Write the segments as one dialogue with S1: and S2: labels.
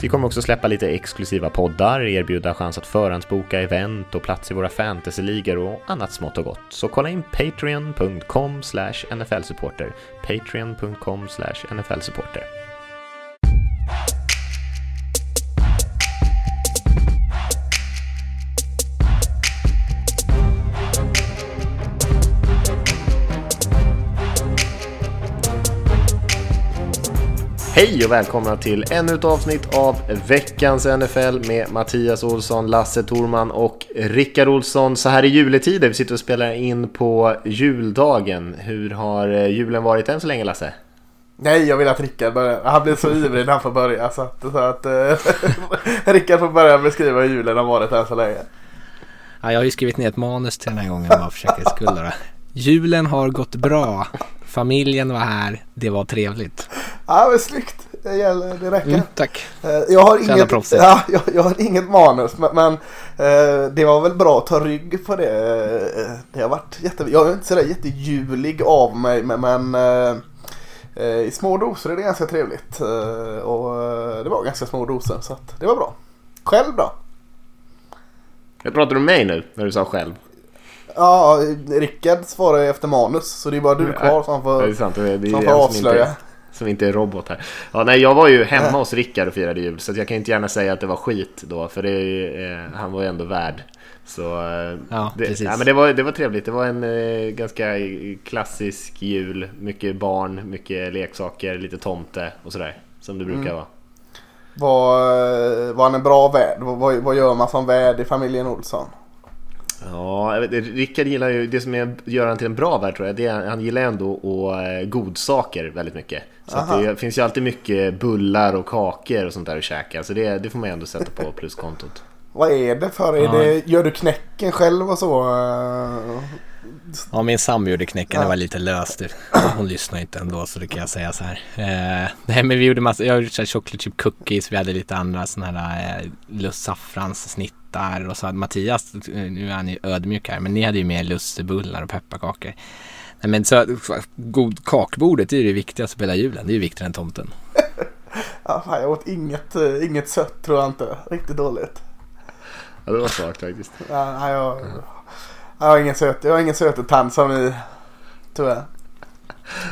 S1: Vi kommer också släppa lite exklusiva poddar, erbjuda chans att förhandsboka event och plats i våra fantasyligor och annat smått och gott. Så kolla in patreon.com nflsupporter. Patreon.com nflsupporter. Hej och välkomna till ännu ett avsnitt av veckans NFL med Mattias Olsson, Lasse Torman och Rickard Olsson. Så här i juletider, vi sitter och spelar in på juldagen. Hur har eh, julen varit än så länge Lasse?
S2: Nej, jag vill att Rickard börjar. Han blev så ivrig när han får börja. Så att, så att eh, Rickard får börja beskriva hur julen har varit än så länge.
S3: Ja, jag har ju skrivit ner ett manus till den här gången bara för säkerhets skull. Julen har gått bra. Familjen var här. Det var trevligt.
S2: Ja, men snyggt. Det, gäller, det räcker. Mm,
S3: tack.
S2: Eh, jag har, inget, ja, jag, jag, har inget manus men, men eh, det var väl bra att ta rygg på det. Eh, det har varit jätte, jag är inte sådär jättejulig av mig men, men i små doser är det ganska trevligt. och det var ganska små doser så att det var bra. Själv då?
S1: Jag pratar om mig nu när du sa själv.
S2: Ja, Rickard svarar ju efter manus så det är bara du kvar som får,
S1: det är sant, det är som får avslöja. Som inte, som inte är robot här. Ja, nej, jag var ju hemma hos Rickard och firade jul så jag kan inte gärna säga att det var skit då för det, eh, han var ju ändå värd. Så eh, ja, det, ja, men det, var, det var trevligt. Det var en eh, ganska klassisk jul. Mycket barn, mycket leksaker, lite tomte och sådär. Som det brukar mm. vara.
S2: Var, var han en bra värd? Vad, vad gör man som värd i familjen Olsson?
S1: Ja, vet, Rickard gillar ju, det som är, gör han till en bra värld tror jag, det är, han gillar ändå och, eh, godsaker väldigt mycket. Så det finns ju alltid mycket bullar och kakor och sånt där att käka, så det, det får man ju ändå sätta på pluskontot.
S2: Vad är det för? Är det, gör du knäcken själv och så?
S3: Ja, min sambo gjorde knäcken. Det var lite löst. Hon lyssnar inte ändå så det kan jag säga så här. Eh, nej, men vi gjorde massa, jag gjorde chocolate chip cookies. Vi hade lite andra sådana här eh, saffranssnittar och så hade Mattias, nu är han ju ödmjuk här, men ni hade ju mer lussebullar och pepparkakor. Nej, men så god kakbordet är ju det viktigaste på hela julen. Det är ju viktigare än tomten.
S2: ja, fan, jag åt inget, eh, inget sött tror jag inte. Riktigt dåligt.
S1: Ja, det var svagt faktiskt.
S2: Ja, jag, jag har ingen söt, jag har ingen sötetand som ni tyvärr.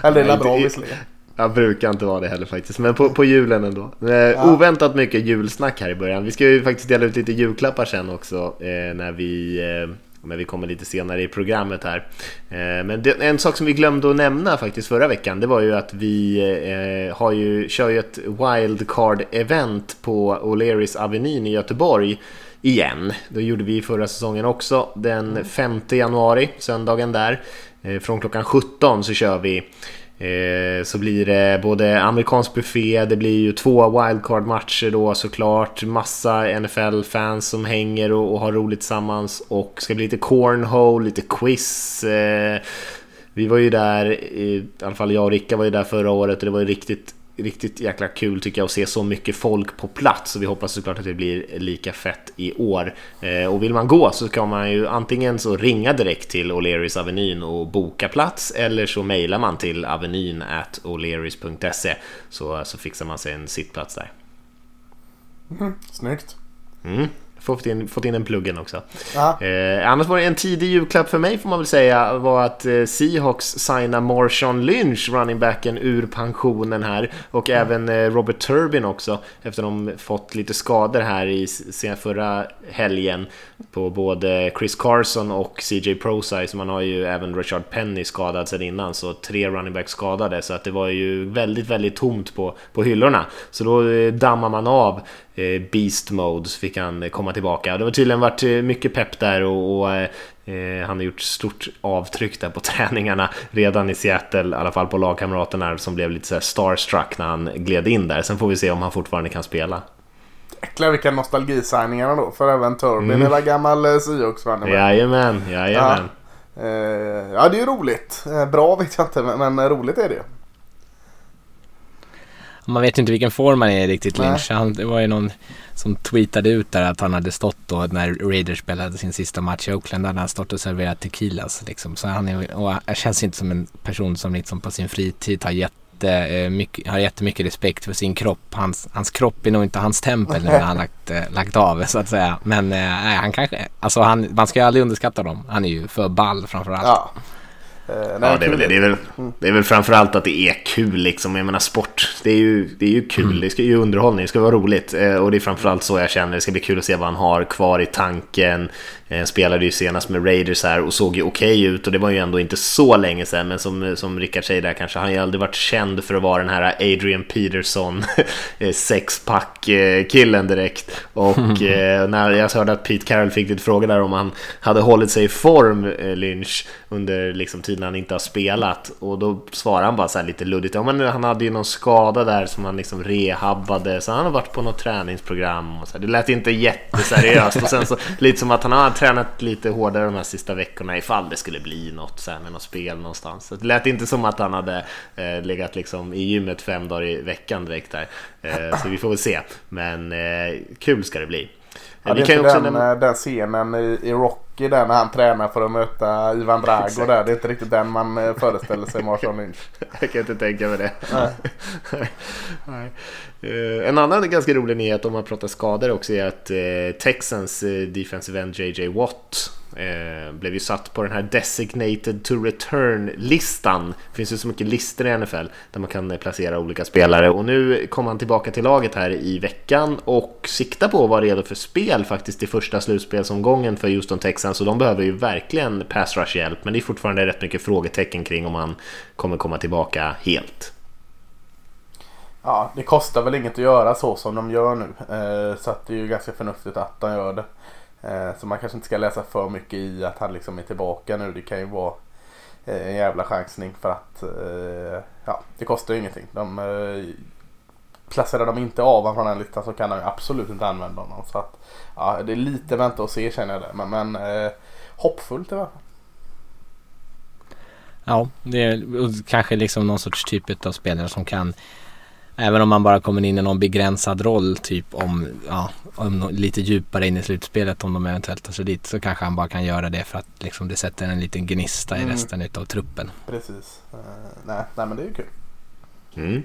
S2: Eller det är bra visserligen.
S1: Jag brukar inte vara det heller faktiskt, men på, på julen ändå. Eh, ja. Oväntat mycket julsnack här i början. Vi ska ju faktiskt dela ut lite julklappar sen också eh, när vi eh, men vi kommer lite senare i programmet här. Eh, men det, en sak som vi glömde att nämna faktiskt förra veckan, det var ju att vi eh, har ju, kör ju ett wildcard-event på O'Learys Avenyn i Göteborg igen. Det gjorde vi förra säsongen också. Den 5 januari, söndagen där, eh, från klockan 17 så kör vi. Eh, så blir det både amerikansk buffé, det blir ju två wildcard-matcher då såklart. Massa NFL-fans som hänger och, och har roligt tillsammans. Och ska bli lite cornhole, lite quiz. Eh, vi var ju där, i alla fall jag och Ricka var ju där förra året och det var ju riktigt riktigt jäkla kul tycker jag att se så mycket folk på plats och vi hoppas såklart att det blir lika fett i år. Eh, och vill man gå så kan man ju antingen så ringa direkt till O'Learys Avenyn och boka plats eller så mejlar man till avenyn at så, så fixar man sig en sittplats där.
S2: Mm, snyggt.
S1: Mm fått in, fått in en pluggen också. Eh, annars var det en tidig julklapp för mig får man väl säga var att eh, Seahawks signa Marshawn Lynch, running backen ur pensionen här och mm. även eh, Robert Turbin också efter de fått lite skador här i sen förra helgen på både Chris Carson och CJ Prosai så man har ju även Richard Penny skadad sedan innan så tre running backs skadade så att det var ju väldigt, väldigt tomt på, på hyllorna. Så då eh, dammar man av beast Mode så fick han komma tillbaka. Det har tydligen varit eh, mycket pepp där och, och eh, han har gjort stort avtryck där på träningarna redan i Seattle, i alla fall på lagkamraterna som blev lite så starstruck när han gled in där. Sen får vi se om han fortfarande kan spela.
S2: jäklar vilka nostalgisigningar då. För även Turbin mm. är gammal eh, Seahawks
S1: Jajamän, jajamän.
S2: Ja. Eh, ja, det är ju roligt. Eh, bra vet jag inte, men, men roligt är det ju.
S3: Man vet ju inte vilken form han är riktigt Lynch. Han, det var ju någon som tweetade ut där att han hade stått då när Raiders spelade sin sista match i Oakland. Där hade han stått och serverat tequilas liksom. Så han är, och han känns inte som en person som liksom på sin fritid har gett jättemycket, har jättemycket respekt för sin kropp. Hans, hans kropp är nog inte hans tempel nu när han lagt, äh, lagt av så att säga. Men äh, han kanske, alltså han, man ska ju aldrig underskatta dem. Han är ju för ball framförallt.
S2: Ja.
S1: Uh, ja, det är, väl, det, är väl, det är väl framförallt att det är kul liksom. Jag menar sport, det är ju, det är ju kul. Mm. Det ska ju underhållning, det ska vara roligt. Uh, och det är framförallt så jag känner. Det ska bli kul att se vad han har kvar i tanken. Eh, spelade ju senast med Raiders här och såg ju okej okay ut och det var ju ändå inte så länge sedan men som, som Rickard säger där kanske han har ju aldrig varit känd för att vara den här Adrian Peterson eh, sexpack killen direkt och eh, när jag hörde att Pete Carroll fick lite fråga där om han hade hållit sig i form Lynch under liksom tiden han inte har spelat och då svarade han bara så här lite luddigt ja men han hade ju någon skada där som han liksom rehabbade så han har varit på något träningsprogram och så här. det lät inte jätteseriöst och sen så lite som att han har tränat lite hårdare de här sista veckorna ifall det skulle bli något så här, med något spel någonstans. Så det lät inte som att han hade eh, legat liksom i gymmet fem dagar i veckan direkt där. Eh, så vi får väl se. Men eh, kul ska det bli.
S2: Ja, det är inte den, nämna... den scenen i, i Rocky där när han tränar för att möta Ivan Drago där. Det är inte riktigt den man eh, föreställer sig Marshawn Lynch.
S1: Jag kan inte tänka mig det. Nej. Nej. Uh, en annan ganska rolig nyhet om man pratar skador också är att uh, Texans uh, defensive end JJ Watt Eh, blev ju satt på den här designated to return-listan. Det finns ju så mycket listor i NFL där man kan eh, placera olika spelare och nu kom han tillbaka till laget här i veckan och siktar på att vara redo för spel faktiskt i första slutspelsomgången för Houston Texans så de behöver ju verkligen pass rush hjälp men det är fortfarande rätt mycket frågetecken kring om han kommer komma tillbaka helt.
S2: Ja, det kostar väl inget att göra så som de gör nu. Eh, så att det är ju ganska förnuftigt att de gör det. Eh, så man kanske inte ska läsa för mycket i att han liksom är tillbaka nu. Det kan ju vara eh, en jävla chansning för att eh, ja, det kostar ju ingenting. De, eh, placerar de inte av honom från den listan så kan de absolut inte använda honom. Så att, ja, det är lite vänta och se känner jag det. Men, men eh, hoppfullt i alla fall.
S3: Ja, det är kanske liksom någon sorts typ av spelare som kan Även om man bara kommer in i någon begränsad roll, typ om, ja, om lite djupare in i slutspelet om de eventuellt tar sig dit så kanske han bara kan göra det för att liksom, det sätter en liten gnista mm. i resten av truppen.
S2: Precis. Uh, nej, nej, men det är ju kul.
S1: Mm.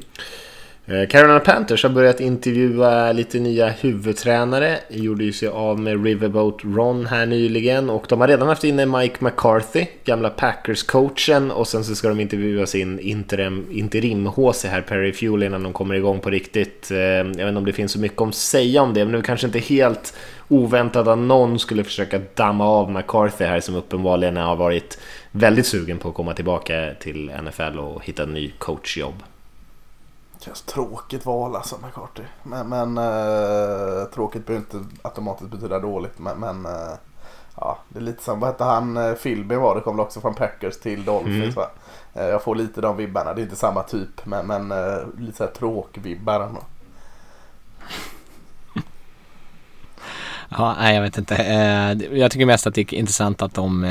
S1: Eh, Carolina Panthers har börjat intervjua lite nya huvudtränare. Gjorde ju sig av med Riverboat Ron här nyligen och de har redan haft inne Mike McCarthy, gamla Packers-coachen och sen så ska de intervjua sin interim, interim-HC här, Perry Fuel, innan de kommer igång på riktigt. Eh, jag vet inte om det finns så mycket att säga om det, men det är kanske inte helt oväntat att någon skulle försöka damma av McCarthy här som uppenbarligen har varit väldigt sugen på att komma tillbaka till NFL och hitta en ny coachjobb.
S2: Känns tråkigt val alltså McCarthy. Men, men äh, tråkigt behöver inte automatiskt betyda dåligt. Men, men äh, ja, det är lite som, vad hette han, eh, Philby var det, kom också från Packers till Dolphins mm. Äh, jag får lite de vibbarna, det är inte samma typ men, men äh, lite såhär tråkvibbar.
S3: Ja, nej jag vet inte. Jag tycker mest att det är intressant att de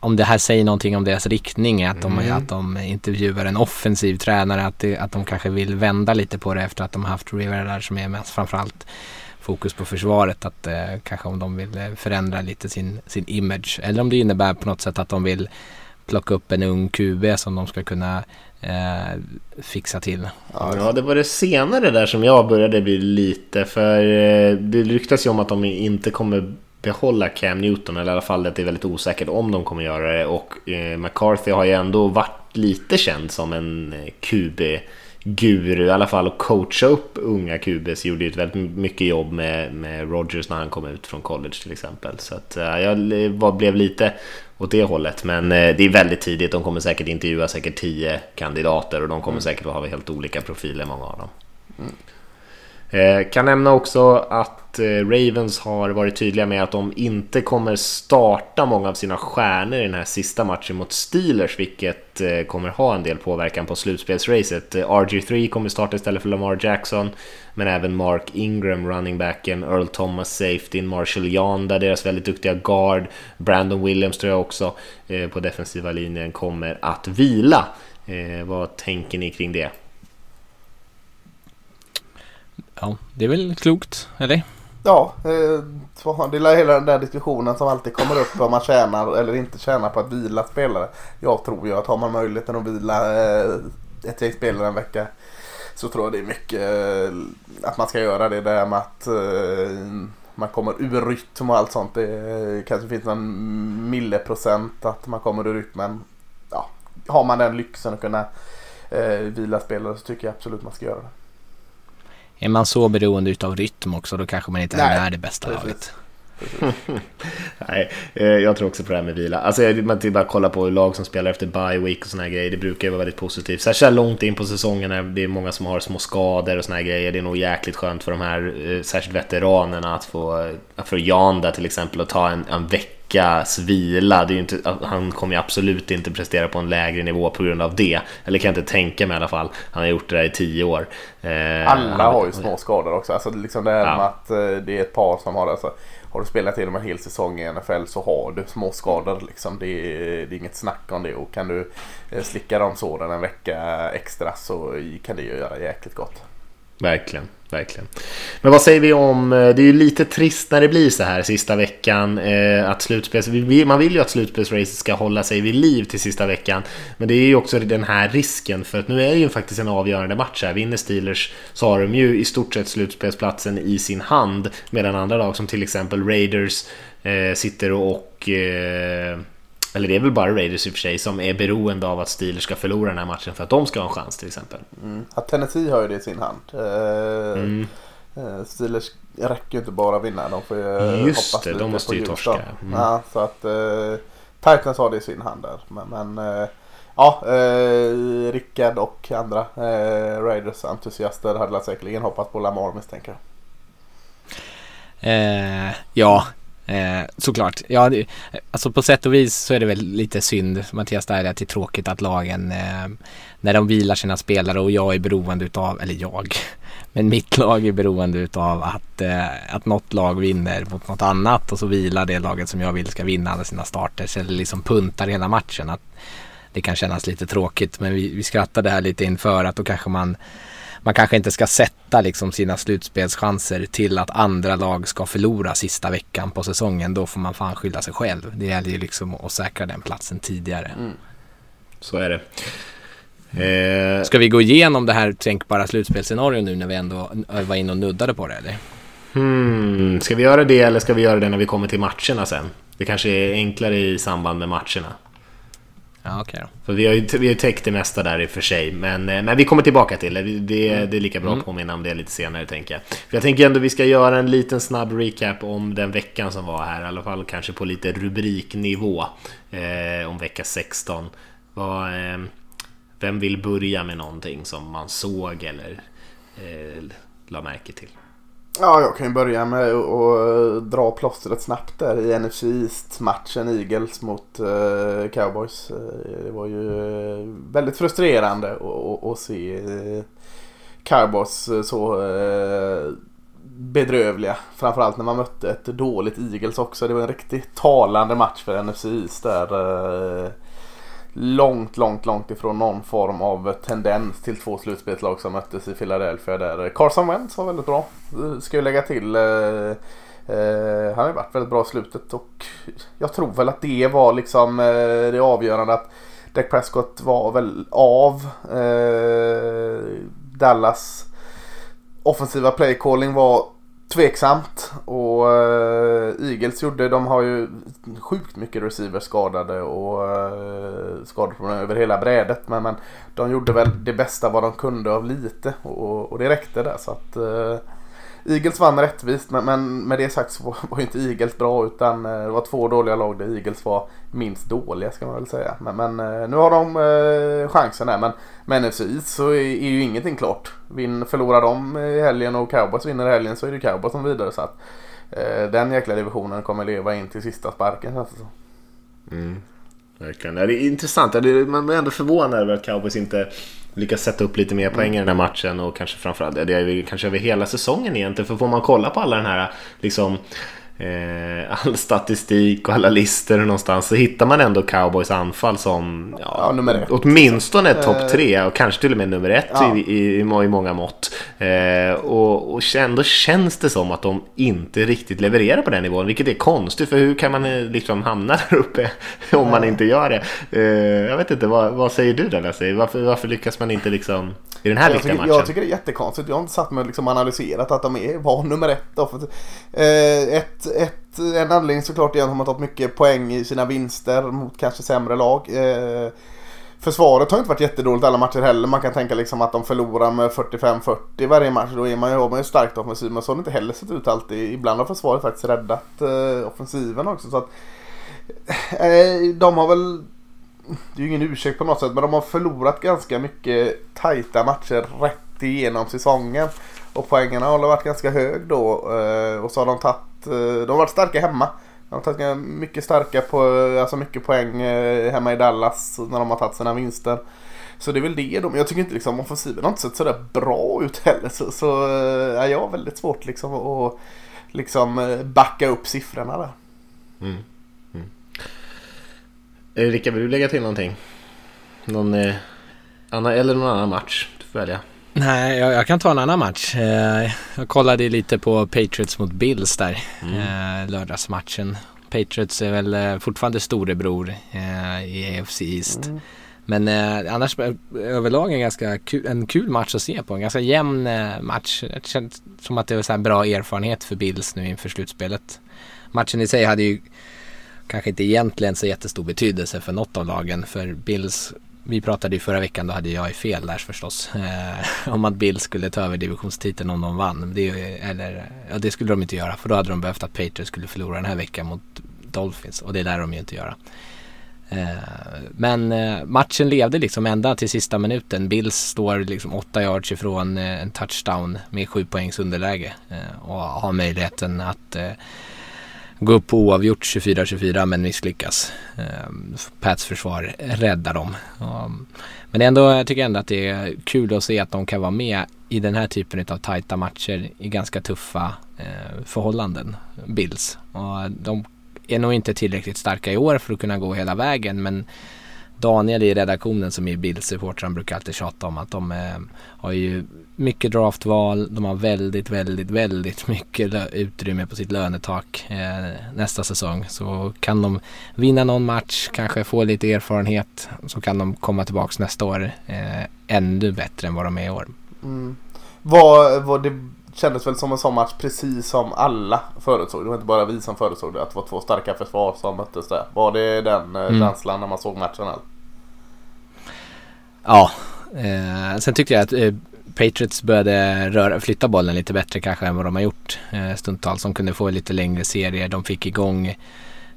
S3: om det här säger någonting om deras riktning, att de, mm. att de intervjuar en offensiv tränare, att, det, att de kanske vill vända lite på det efter att de har haft Rivera där som är mest framförallt fokus på försvaret, att eh, kanske om de vill eh, förändra lite sin, sin image eller om det innebär på något sätt att de vill plocka upp en ung QB som de ska kunna eh, fixa till.
S1: Ja, det var det senare där som jag började bli lite, för eh, det ryktas ju om att de inte kommer behålla Cam Newton, eller i alla fall att det är väldigt osäkert om de kommer göra det. Och eh, McCarthy har ju ändå varit lite känd som en eh, QB guru i alla fall och coacha upp unga QBs gjorde ju ett väldigt mycket jobb med, med Rogers när han kom ut från college till exempel. Så att uh, jag var, blev lite åt det hållet. Men uh, det är väldigt tidigt, de kommer säkert intervjua säkert tio kandidater och de kommer mm. säkert att ha helt olika profiler många av dem. Mm. Eh, kan nämna också att eh, Ravens har varit tydliga med att de inte kommer starta många av sina stjärnor i den här sista matchen mot Steelers, vilket eh, kommer ha en del påverkan på slutspelsracet. RG3 kommer starta istället för Lamar Jackson, men även Mark Ingram, running backen, Earl Thomas, safety, Marshall Yanda, deras väldigt duktiga guard, Brandon Williams tror jag också på defensiva linjen kommer att vila. vad tänker ni kring det?
S3: Ja, det är väl klokt, eller?
S2: Ja, eh, det är hela den där diskussionen som alltid kommer upp vad man tjänar eller inte tjänar på att vila spelare. Jag tror ju att har man möjligheten att vila eh, ett gäng spelare en vecka så tror jag det är mycket eh, att man ska göra det där med att eh, man kommer ur rytm och allt sånt. Det kanske finns någon milleprocent att man kommer ur rytmen. Ja, har man den lyxen att kunna eh, vila spelare så tycker jag absolut man ska göra det.
S3: Är man så beroende utav rytm också då kanske man inte Nej. är det bästa Precis. laget.
S1: Nej, eh, jag tror också på det här med vila. Alltså man till bara kolla på lag som spelar efter bye week och såna här grejer. Det brukar ju vara väldigt positivt. Särskilt långt in på säsongen när det är många som har små skador och såna här grejer. Det är nog jäkligt skönt för de här, eh, särskilt veteranerna, att få, för Jan där till exempel, att ta en, en vecka veckas vila. Det är inte, han kommer ju absolut inte prestera på en lägre nivå på grund av det. Eller kan jag inte tänka mig i alla fall. Han har gjort det där i tio år.
S2: Eh, Alla har ju små skador också. Alltså liksom det här ja. med att eh, det är ett par som har det. Alltså, har du spelat igenom en hel säsong i NFL så har du små skador. Liksom. Det, är, det är inget snack om det. Och kan du eh, slicka de såren en vecka extra så kan det ju göra jäkligt gott.
S1: Verkligen verkligen. Men vad säger vi om, eh, det är ju lite trist när det blir så här sista veckan, eh, att slutspels, man vill ju att slutspelsracet ska hålla sig vid liv till sista veckan, men det är ju också den här risken, för att nu är det ju faktiskt en avgörande match här. Vinner Steelers så har de ju i stort sett slutspelsplatsen i sin hand, medan andra lag som till exempel Raiders sitter sitter och eller det är väl bara Raiders i och för sig som är beroende av att Steelers ska förlora den här matchen för att de ska ha en chans till exempel.
S2: Mm. Att Tennessee har ju det i sin hand. Uh, mm. uh, Steelers räcker ju inte bara att vinna. De får ju
S1: Just hoppas det, de måste ju torska.
S2: Mm. Ja, så att uh, Titans har det i sin hand där. Men, men ja, uh, Rickard och andra Raiders-entusiaster hade säkerligen hoppats på Lamar misstänker
S3: jag. ja, Eh, såklart. Ja, det, alltså på sätt och vis så är det väl lite synd, Mattias, där att det är tråkigt att lagen eh, när de vilar sina spelare och jag är beroende utav, eller jag, men mitt lag är beroende utav att, eh, att något lag vinner mot något annat och så vilar det laget som jag vill ska vinna alla sina starters eller liksom puntar hela matchen. Att det kan kännas lite tråkigt men vi, vi skrattade här lite inför att då kanske man man kanske inte ska sätta liksom sina slutspelschanser till att andra lag ska förlora sista veckan på säsongen. Då får man fan skylla sig själv. Det gäller ju liksom att säkra den platsen tidigare. Mm.
S1: Så är det.
S3: Eh... Ska vi gå igenom det här tänkbara slutspelsscenariot nu när vi ändå var inne och nuddade på det eller?
S1: Hmm. Ska vi göra det eller ska vi göra det när vi kommer till matcherna sen? Det kanske är enklare i samband med matcherna.
S3: Ja, okay då.
S1: För vi har ju vi har täckt det mesta där i och för sig. Men, eh, men vi kommer tillbaka till det. Det, mm. det är lika bra att mm. påminna om det lite senare tänker jag. För jag tänker ändå vi ska göra en liten snabb recap om den veckan som var här. I alla fall kanske på lite rubriknivå. Eh, om vecka 16. Vad, eh, vem vill börja med någonting som man såg eller eh, la märke till?
S2: Ja, jag kan ju börja med att eh, dra plåstret snabbt där i NFC East-matchen Eagles mot uh, Cowboys. Eh, det var ju uh, väldigt frustrerande att se Cowboys så bedrövliga. Framförallt när man mötte ett dåligt Eagles också. Det var en riktigt talande match för NFC East där långt, långt, långt ifrån någon form av tendens till två slutspelslag som möttes i Philadelphia där Carson Wentz var väldigt bra. Ska jag lägga till. Eh, eh, han har ju varit väldigt bra i slutet och jag tror väl att det var liksom eh, det avgörande att Dak Prescott var väl av. Dallas offensiva playcalling var tveksamt. Och uh, Eagles gjorde, de har ju sjukt mycket receivers skadade och eh, uh, skadeproblem över hela brädet. Men, men de gjorde väl det bästa vad de kunde av lite och, och det räckte där. Så att uh, Eagles vann rättvist men, men med det sagt så var ju inte Eagles bra utan eh, det var två dåliga lag där Eagles var minst dåliga ska man väl säga. Men, men eh, nu har de eh, chansen här men med NFC så är, är ju ingenting klart. Vin, förlorar de i helgen och Cowboys vinner i helgen så är det Cowboys som vidare så att eh, den jäkla divisionen kommer leva in till sista sparken känns det som.
S1: Mm. Verkligen. Det är intressant. Man är ändå förvånad över att Cowboys inte lyckas sätta upp lite mer poäng i den här matchen och kanske framförallt, det är kanske över hela säsongen egentligen. För får man kolla på alla den här liksom eh, all statistik och alla listor någonstans så hittar man ändå cowboys anfall som ja, ja, ett, åtminstone liksom. topp tre och kanske till och med nummer ett ja. i, i, i, många mått. Eh, och, och ändå känns det som att de inte riktigt levererar på den nivån, vilket är konstigt för hur kan man eh, liksom hamna där uppe om man inte gör det? Eh, jag vet inte, vad, vad säger du där Lasse? Varför, varför lyckas man inte liksom i den här
S2: jag
S1: viktiga
S2: tycker,
S1: matchen?
S2: Jag tycker det är jättekonstigt. Jag har inte satt mig och liksom analyserat att de är, var nummer ett. Då. Eh, ett ett, en anledning såklart är att de har tagit mycket poäng i sina vinster mot kanske sämre lag. Eh, försvaret har inte varit jättedåligt alla matcher heller. Man kan tänka liksom att de förlorar med 45-40 varje match. Då är man ju, har man ju starkt offensiv. Men så har det inte heller sett ut alltid. Ibland har försvaret faktiskt räddat eh, offensiven också. Så att, eh, de har väl det är ju ingen ursäkt på något sätt men de har förlorat ganska mycket tajta matcher rätt igenom säsongen. Och poängerna har varit ganska hög då. Eh, och så har de tagit Eh, de har varit starka hemma. De har tagit mycket starka på, eh, alltså mycket poäng eh, hemma i Dallas när de har tagit sina vinster. Så det är väl det de, jag tycker inte liksom offensiven har inte sett sådär bra ut heller. Så, så ja, jag har väldigt svårt liksom att liksom backa upp siffrorna där. Mm. Mm.
S1: Rickard, vill du lägga till någonting? Någon, eh, eller någon annan match? Du får välja.
S3: Nej, jag, jag, kan ta en annan match. Eh, jag kollade lite på Patriots mot Bills där, mm. eh, lördagsmatchen. Patriots är väl eh, fortfarande storebror i AFC East. Mm. Men annars överlag en ganska kul, en kul match att se på. En ganska jämn match. Det känns som att det var en bra erfarenhet för Bills nu inför slutspelet. Matchen i sig hade ju kanske inte egentligen så jättestor betydelse för något av lagen. För Bills vi pratade ju förra veckan, då hade jag ju fel där förstås. Eh, om att Bill skulle ta över divisionstiteln om de vann. Det, eller, ja, det skulle de inte göra för då hade de behövt att Patriots skulle förlora den här veckan mot Dolphins och det lär de ju inte göra. Eh, men eh, matchen levde liksom ända till sista minuten. Bills står liksom åtta yards ifrån eh, en touchdown med sju poängs underläge eh, och har möjligheten att eh, gå upp på oavgjort 24-24 men misslyckas. Ehm, Pats försvar räddar dem. Ehm, men ändå, jag tycker ändå att det är kul att se att de kan vara med i den här typen av tajta matcher i ganska tuffa eh, förhållanden, Bills. Och de är nog inte tillräckligt starka i år för att kunna gå hela vägen men Daniel i redaktionen som är Bills-supporter han brukar alltid tjata om att de eh, har ju mycket draftval, de har väldigt, väldigt, väldigt mycket utrymme på sitt lönetak eh, nästa säsong. Så kan de vinna någon match, kanske få lite erfarenhet, så kan de komma tillbaks nästa år eh, ännu bättre än vad de är i år.
S2: Mm. Vad, vad det kändes väl som en sån match precis som alla förutsåg. Det var inte bara vi som förutsåg det. Att det var två starka försvar som möttes där. Var det den eh, mm. känslan när man såg matchen? Här?
S3: Ja, eh, sen tyckte jag att eh, Patriots började röra, flytta bollen lite bättre kanske än vad de har gjort eh, stundtals. De kunde få lite längre serier. De fick igång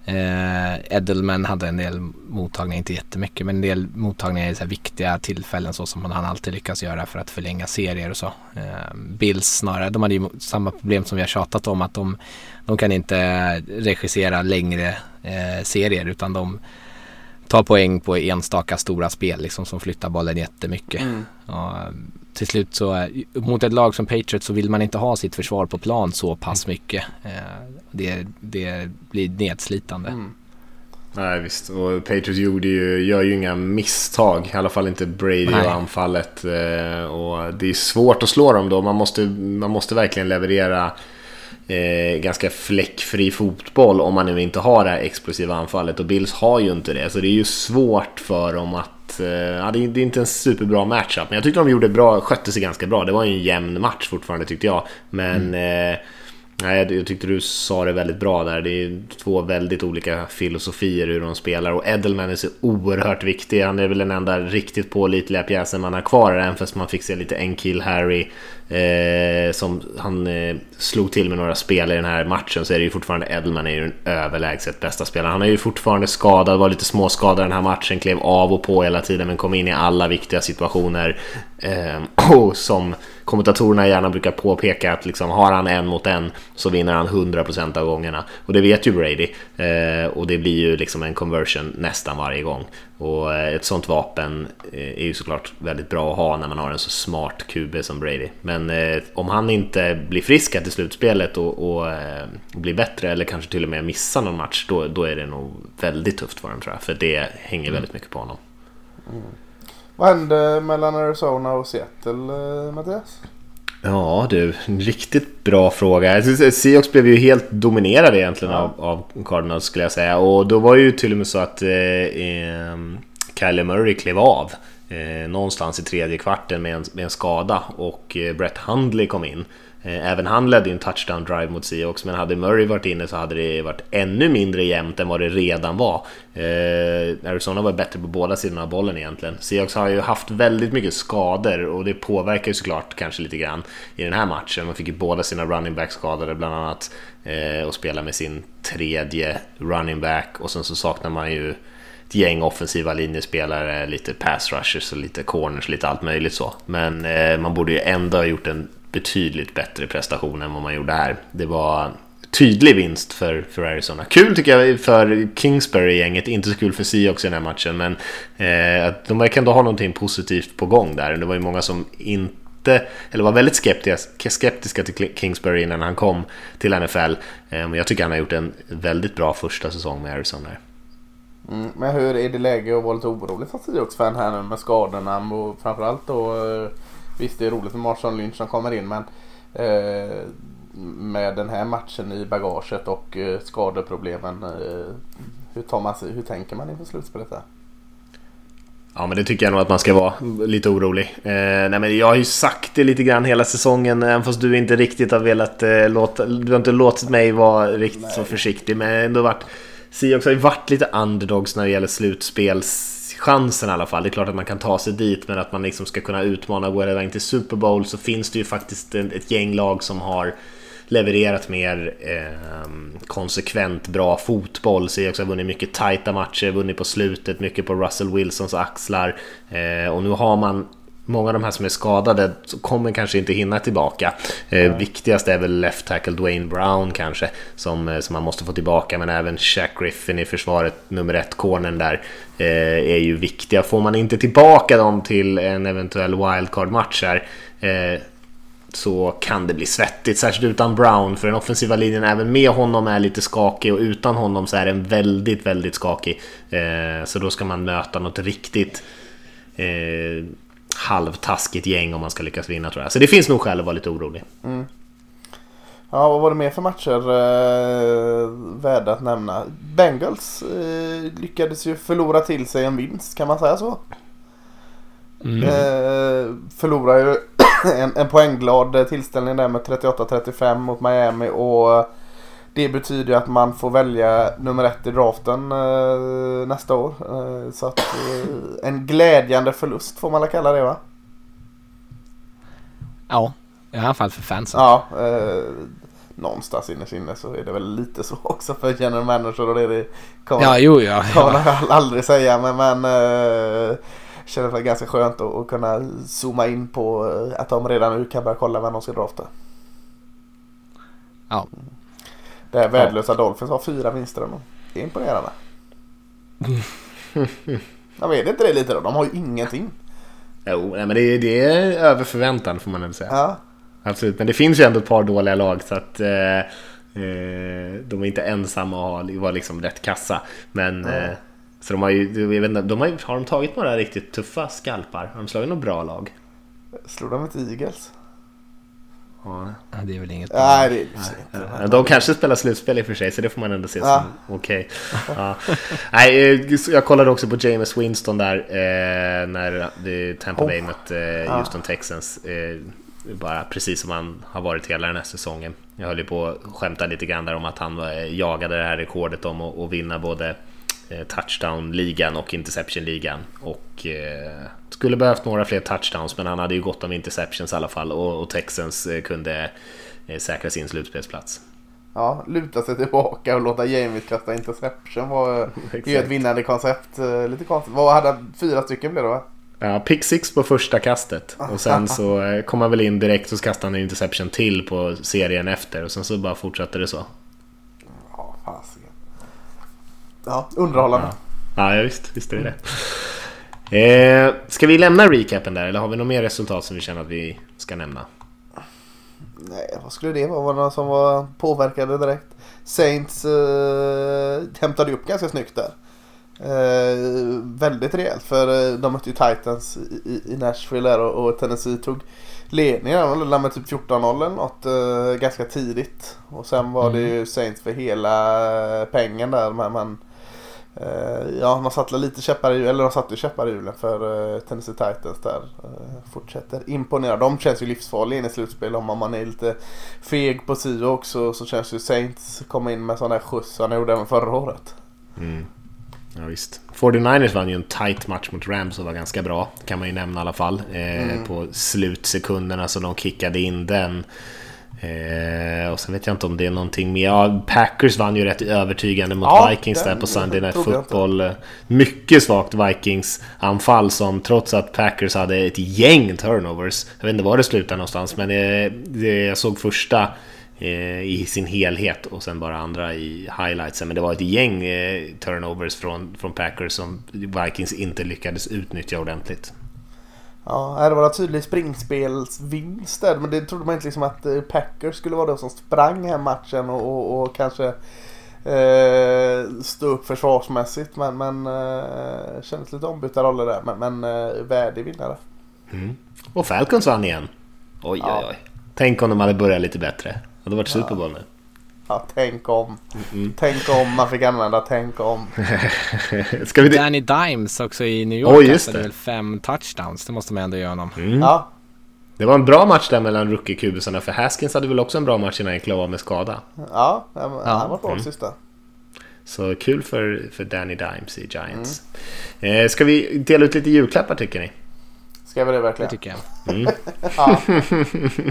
S3: eh, Edelman hade en del mottagningar, inte jättemycket, men en del mottagningar i så viktiga tillfällen så som han alltid lyckas göra för att förlänga serier och så. Eh, Bills snarare, de hade ju samma problem som vi har tjatat om att de, de kan inte regissera längre eh, serier utan de tar poäng på enstaka stora spel liksom som flyttar bollen jättemycket. Mm. Och, till slut så mot ett lag som Patriots så vill man inte ha sitt försvar på plan så pass mycket. Eh, det, det blir nedslitande. Mm.
S1: Nej visst, och Patriots gjorde ju, gör ju inga misstag. I alla fall inte Brady Nej. och anfallet. Eh, och det är svårt att slå dem då. Man måste, man måste verkligen leverera eh, ganska fläckfri fotboll om man nu inte har det här explosiva anfallet. Och Bills har ju inte det. Så det är ju svårt för dem att... Eh, ja, det, är, inte en superbra matchup. Men jag tyckte de gjorde bra, skötte sig ganska bra. Det var ju en jämn match fortfarande tyckte jag. Men... Mm. Eh, Nej, jag tyckte du sa det väldigt bra där. Det är två väldigt olika filosofier hur de spelar och Edelman är så oerhört viktig. Han är väl den enda riktigt pålitliga pjäsen man har kvar även fast man fick se lite en kill Harry eh, som han eh, slog till med några spel i den här matchen så är det ju fortfarande Edelman är ju den överlägset bästa spelaren. Han är ju fortfarande skadad, var lite småskadad den här matchen, klev av och på hela tiden men kom in i alla viktiga situationer. Eh, och som kommentatorerna gärna brukar påpeka att liksom, har han en mot en så vinner han 100% av gångerna. Och det vet ju Brady. Eh, och det blir ju liksom en conversion nästan varje gång. Och eh, ett sånt vapen eh, är ju såklart väldigt bra att ha när man har en så smart QB som Brady. Men eh, om han inte blir frisk till slutspelet och, och blir bättre eller kanske till och med missar någon match, då, då är det nog väldigt tufft för honom tror jag. För det hänger väldigt mycket på honom.
S2: Mm. mm. Vad hände mellan Arizona och Seattle, Mattias?
S1: Ja du, en riktigt bra fråga. Seahawks blev ju helt dominerade egentligen ja. av, av Cardinals skulle jag säga. Och då var det ju till och med så att eh, Kyler Murray klev av. Eh, någonstans i tredje kvarten med en, med en skada och eh, Brett Hundley kom in. Eh, även han ledde en touchdown drive mot Seahawks, men hade Murray varit inne så hade det varit ännu mindre jämnt än vad det redan var. Eh, Arizona var bättre på båda sidorna av bollen egentligen. Seahawks har ju haft väldigt mycket skador och det påverkar ju såklart kanske lite grann i den här matchen. Man fick ju båda sina running back skadade bland annat eh, och spela med sin tredje running back och sen så saknar man ju ett gäng offensiva linjespelare, lite pass rushers och lite corners, lite allt möjligt så. Men eh, man borde ju ändå ha gjort en betydligt bättre prestation än vad man gjorde här. Det var tydlig vinst för, för Arizona. Kul tycker jag för Kingsbury-gänget, inte så kul för Seahawks i den här matchen, men eh, de verkar ändå ha någonting positivt på gång där. Det var ju många som inte eller var väldigt skeptiska, skeptiska till Kingsbury innan han kom till NFL. Eh, men jag tycker han har gjort en väldigt bra första säsong med Arizona.
S2: Mm, men hur är det läge att vara lite orolig som Seahawks-fan här nu med skadorna och framförallt då eh, Visst det är roligt med Marshawn Lynch som kommer in men eh, med den här matchen i bagaget och eh, skadeproblemen. Eh, hur, tar man sig, hur tänker man inför slutspelet där?
S1: Ja men det tycker jag nog att man ska vara lite orolig. Eh, nej men jag har ju sagt det lite grann hela säsongen även fast du inte riktigt har velat eh, låta, du har inte låtit mig vara riktigt nej. så försiktig men ändå varit Seahawks har ju varit lite underdogs när det gäller slutspels chansen i alla fall. Det är klart att man kan ta sig dit, men att man liksom ska kunna utmana gå hela vägen till Super Bowl så finns det ju faktiskt ett gäng lag som har levererat mer eh, konsekvent bra fotboll. Seahawks har vunnit mycket tajta matcher, vunnit på slutet, mycket på Russell Wilsons axlar. Eh, och nu har man många av de här som är skadade kommer kanske inte hinna tillbaka. Eh, viktigast är väl left tackle Dwayne Brown kanske, som, eh, som man måste få tillbaka, men även Shaq Griffin i försvaret, nummer ett, cornern där, eh, är ju viktiga. Får man inte tillbaka dem till en eventuell wildcard-match här, eh, så kan det bli svettigt, särskilt utan Brown, för den offensiva linjen även med honom är lite skakig och utan honom så är den väldigt, väldigt skakig. Eh, så då ska man möta något riktigt eh, halvtaskigt gäng om man ska lyckas vinna tror jag. Så det finns nog skäl att vara lite orolig. Mm.
S2: Ja, vad var det mer för matcher eh, värda att nämna? Bengals eh, lyckades ju förlora till sig en vinst, kan man säga så? Mm. Eh, förlorar ju en, en poängglad tillställning där med 38-35 mot Miami och det betyder att man får välja nummer ett i draften eh, nästa år. Eh, så att eh, en glädjande förlust får man väl kalla det va?
S3: Ja, i alla fall för fansen.
S2: Ja, eh, någonstans inne inne så är det väl lite så också för general manager och det, det
S3: kommer, ja, jo, ja,
S2: kommer ja. aldrig säga. Men, men eh, känner det ganska skönt att, att kunna zooma in på eh, att de redan nu kan börja kolla vem de ska drafta.
S3: Ja.
S2: Det här värdelösa ja. Dolphins har fyra vinster ändå. Det är imponerande. ja, men är det inte det lite då? De har ju ingenting.
S1: Jo, nej, men det, det är över förväntan får man väl säga.
S2: Ja.
S1: Absolut, men det finns ju ändå ett par dåliga lag så att eh, eh de är inte ensamma och var liksom rätt kassa. Men mm. eh, så de har ju, jag vet inte, de har, har de tagit några riktigt tuffa skalpar? Har de slagit några bra lag?
S2: Slog de inte Eagles?
S3: Ja. Det är väl inget
S2: Nej, det är
S1: Nej. De kanske spelar slutspel i och för sig, så det får man ändå se ja. som okej. Okay. Ja. Nej, eh, jag kollade också på James Winston där eh, när Tampa Bay oh. mötte eh, Houston Texans. Eh, bara precis som han har varit hela den här säsongen. Jag höll ju på att skämta lite grann där om att han jagade det här rekordet om att vinna både touchdown-ligan och interception-ligan. Och skulle behövt några fler touchdowns men han hade ju gott om interceptions i alla fall och, och Texans kunde säkra sin slutspelsplats.
S2: Ja, luta sig tillbaka och låta James kasta interception var ju ett vinnande koncept. Lite konstigt. Vad hade han? Fyra stycken blev det va?
S1: Ja, pick six på första kastet. Och sen så eh, kom han väl in direkt och så kastade han en interception till på serien efter. Och sen så bara fortsatte det så.
S2: Ja, fasiken. Ja, underhållande.
S1: Ja, ja visst, visst är det det. Eh, ska vi lämna recapen där eller har vi något mer resultat som vi känner att vi ska nämna?
S2: Nej, vad skulle det vara? Var det någon som var påverkade direkt? Saints eh, hämtade upp ganska snyggt där. Eh, väldigt rejält för eh, de mötte ju Titans i, i Nashville där och, och Tennessee tog ledningen. De lade med typ 14-0 eller något eh, ganska tidigt. Och sen var mm. det ju Saints för hela pengen där. Men, men eh, ja, de satte lite käppar i eller de satte käppar i hjulen för eh, Tennessee Titans där. Eh, fortsätter imponera. De känns ju livsfarliga in i slutspel. Om man är lite feg på sio också så känns ju Saints komma in med sån där skjuts som de gjorde även förra året.
S1: Mm. Ja, visst. 49ers vann ju en tight match mot Rams och var ganska bra. kan man ju nämna i alla fall. Eh, mm. På slutsekunderna så de kickade in den. Eh, och sen vet jag inte om det är någonting mer. Ja, Packers vann ju rätt övertygande mot ja, Vikings där på Sunday Night Football. Mycket svagt Vikings-anfall som trots att Packers hade ett gäng turnovers. Jag vet inte var det slutade någonstans men det, det, jag såg första Eh, i sin helhet och sen bara andra i highlightsen. Men det var ett gäng eh, turnovers från, från Packers som Vikings inte lyckades utnyttja ordentligt.
S2: Ja, det var en tydlig springspelsvinst där, men det trodde man inte liksom att eh, Packers skulle vara de som sprang här matchen och, och, och kanske eh, stå upp försvarsmässigt. Men, men eh, kändes lite ombytta roller där, men, men eh, värdig vinnare.
S1: Mm. Och Falcons vann igen. Oj, ja. oj, oj. Tänk om de hade börjat lite bättre. Det hade varit Super Bowl nu.
S2: Ja, tänk om. Mm. Tänk om man fick använda tänk om.
S3: Ska vi Danny Dimes också i New York oh, kastade väl fem touchdowns. Det måste man ändå göra honom.
S1: Mm. Ja. Det var en bra match där mellan rookie-kubisarna för Haskins hade väl också en bra match innan han klev av med skada.
S2: Ja, han var bra mm. sista.
S1: Så kul för, för Danny Dimes i Giants. Mm. Eh, ska vi dela ut lite julklappar tycker ni?
S2: Ska vi det verkligen?
S3: Det tycker jag. Mm.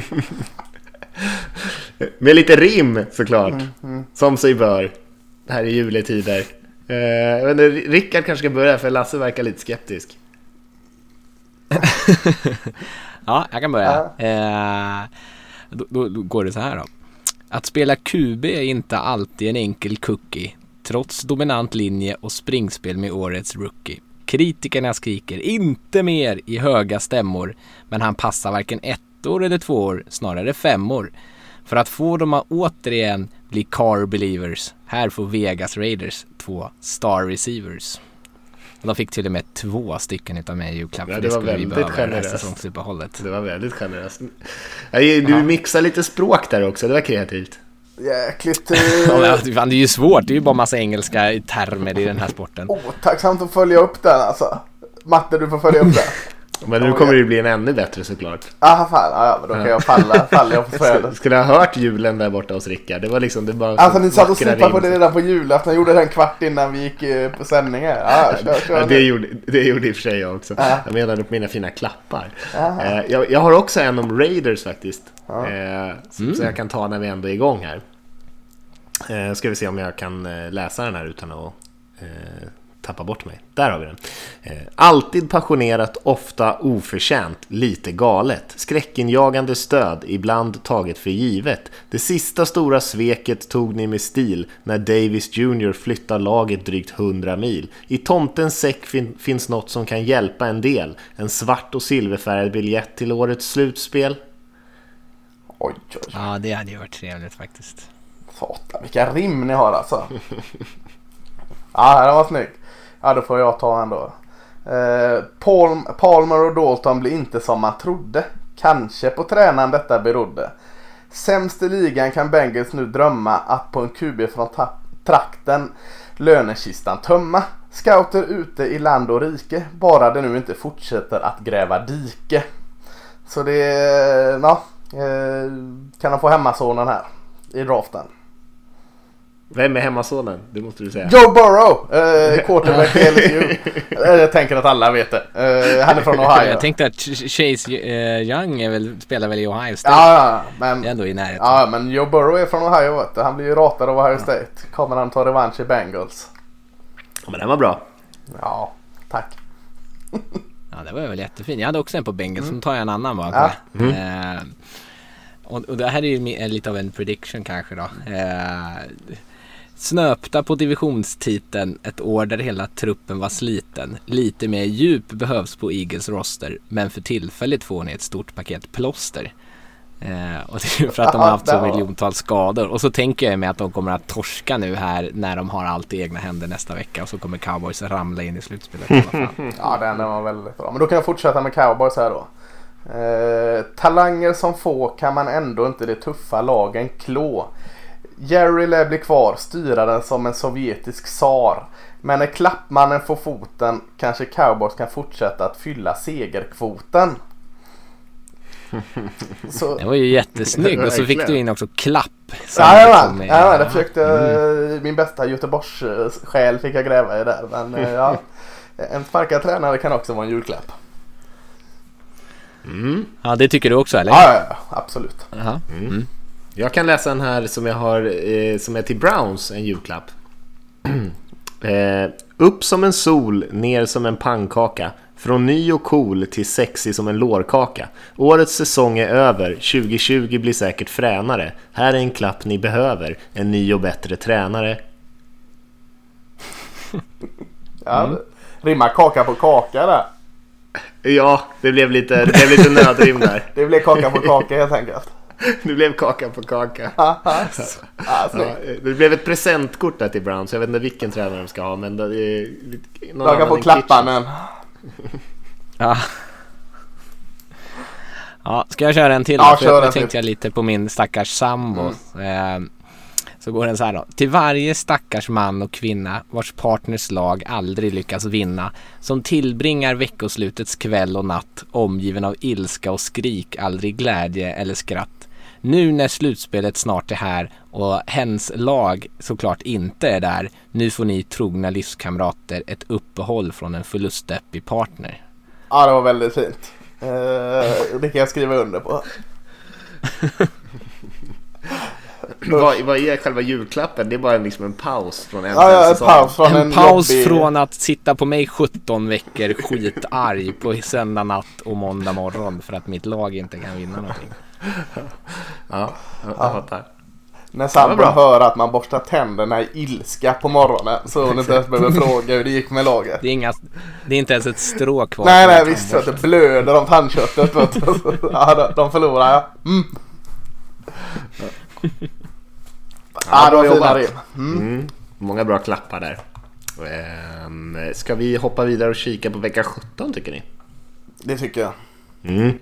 S1: Med lite rim såklart. Mm, mm. Som sig bör. Här i juletider. Eh, jag inte, Rickard kanske ska börja för Lasse verkar lite skeptisk.
S3: ja, jag kan börja. Ja. Eh, då, då, då, går det så här då. Att spela QB är inte alltid en enkel cookie. Trots dominant linje och springspel med årets rookie. Kritikerna skriker inte mer i höga stämmor. Men han passar varken ett ettor eller tvåor, snarare femmor. För att få dem att återigen bli car believers. Här får Vegas Raiders två star receivers. De fick till och med två stycken utav mig i julklapp.
S1: Ja, det, det var väldigt generöst. Det var väldigt generöst. Du mixar lite språk där också, det var kreativt.
S2: Jäkligt...
S3: ja, det är ju svårt, det är ju bara massa engelska termer i den här sporten.
S2: Åh, oh, tacksamt att följa upp den alltså. Matte, du får följa upp den.
S1: Men nu kommer det bli en ännu bättre såklart.
S2: Ah, fan, ja, men då kan jag falla, falla jag
S1: på Skulle ha hört julen där borta hos Rickard. Det var liksom, det bara
S2: Alltså ni satt och slipade på det redan på julafton. Jag gjorde det en kvart innan vi gick eh, på sändningen. Ja, kör, kör
S1: det, gjorde, det gjorde i och för sig jag också. Ah. Jag menade på mina fina klappar. Eh, jag, jag, har också en om Raiders faktiskt. Ah. Mm. Så jag kan ta när vi ändå är igång här. Ska vi se om jag kan läsa den här utan att tappa bort mig. Där har vi den. Eh, alltid passionerat, ofta oförtjänt, lite galet. Skräckinjagande stöd, ibland taget för givet. Det sista stora sveket tog ni med stil när Davis Jr flyttar laget drygt 100 mil. I tomtens säck fin finns något som kan hjälpa en del. En svart och silverfärgad biljett till årets slutspel.
S2: Oj, oj.
S3: Ja, det hade ju varit trevligt faktiskt.
S2: Satan, vilka rim ni har alltså. ja, det var snyggt. Ja, då får jag ta en då. Eh, Palm, Palmer och Dalton blir inte som man trodde. Kanske på tränaren detta berodde. Sämst i ligan kan Bengals nu drömma att på en QB från trakten lönekistan tömma. Scouter ute i land och rike, bara det nu inte fortsätter att gräva dike. Så det, eh, ja, eh, kan de få hemmasonen här i draften.
S1: Vem är hemmasonen? Det måste du säga.
S2: Joe Burrow! Eh, quarterback i LSU. Eh, jag tänker att alla vet det. Eh, han är från Ohio.
S3: Jag tänkte att Chase eh, Young är väl, spelar väl i Ohio State?
S2: Ja, men...
S3: Det är ändå i närheten.
S2: Ja, men Joe Burrow är från Ohio vet du. Han blir ju ratad av Ohio State. Kommer han ta revansch i Bengals?
S1: Ja, men den var bra.
S2: Ja, tack.
S3: ja, det var väl jättefint. Jag hade också en på Bengals. Mm. Så tar jag en annan bara.
S2: Ja.
S3: Mm. Eh, och, och, det här är ju lite av en prediction kanske då. Eh, Snöpta på divisionstiteln ett år där hela truppen var sliten. Lite mer djup behövs på Eagles roster men för tillfället får ni ett stort paket plåster. Eh, och det är för att de har haft så miljontals skador. Och så tänker jag mig att de kommer att torska nu här när de har allt i egna händer nästa vecka. Och så kommer cowboys ramla in i slutspelet i alla fall.
S2: ja, den var väldigt bra. Men då kan jag fortsätta med cowboys här då. Eh, talanger som få kan man ändå inte de tuffa lagen klå. Jerry lär bli kvar, styra den som en sovjetisk tsar. Men när klappmannen får foten kanske cowboys kan fortsätta att fylla segerkvoten.
S3: Så. Det var ju jättesnygg och så fick du in också klapp.
S2: Jajamän, liksom ja, det försökte mm. min bästa Göteborgssjäl fick jag gräva i där. Men eh, ja, en sparkad tränare kan också vara en julklapp.
S3: Mm. Ja det tycker du också eller?
S2: Ja, ja, ja absolut.
S1: Mm. Jag kan läsa en här som jag har eh, som är till Browns, en julklapp. eh, upp som en sol, ner som en pannkaka. Från ny och cool till sexig som en lårkaka. Årets säsong är över, 2020 blir säkert fränare. Här är en klapp ni behöver, en ny och bättre tränare.
S2: ja, mm. rimmar kaka på kaka där.
S1: Ja, det blev lite, det blev lite nödrim där.
S2: det blev kaka på kaka helt enkelt.
S1: Det blev kaka på kaka. ja, det blev ett presentkort där till Browns. Jag vet inte vilken tränare de ska ha. Men det är
S2: Kaka på klappanen.
S3: ja. Ja, ska jag köra en till? Ja, kör jag tänkte jag lite på min stackars sambo. Mm. Eh, så går den så här då. Till varje stackars man och kvinna vars partners lag aldrig lyckas vinna. Som tillbringar veckoslutets kväll och natt omgiven av ilska och skrik, aldrig glädje eller skratt. Nu när slutspelet snart är här och hens lag såklart inte är där. Nu får ni trogna livskamrater ett uppehåll från en förlustdeppig partner.
S2: Ja, det var väldigt fint. Uh, det kan jag skriva under på.
S1: vad, vad är själva julklappen? Det är bara liksom en paus från en
S2: ja, ja, en paus från
S3: en, en paus från att sitta på mig 17 veckor skitarg på söndag natt och måndag morgon för att mitt lag inte kan vinna någonting.
S1: ja, jag fattar.
S2: När sambon hör att man borstar tänderna i ilska på morgonen så hon inte ens behöver fråga hur det gick med laget.
S3: Det är, inga, det är inte ens ett strå kvar.
S2: Nej, nej visst. Det blöder om tandköttet. Vet du. ja, de förlorar ja. Mm.
S1: Ja, bra jobbat. Mm. Mm. Många bra klappar där. Um, ska vi hoppa vidare och kika på vecka 17 tycker ni?
S2: Det tycker jag.
S1: Mm.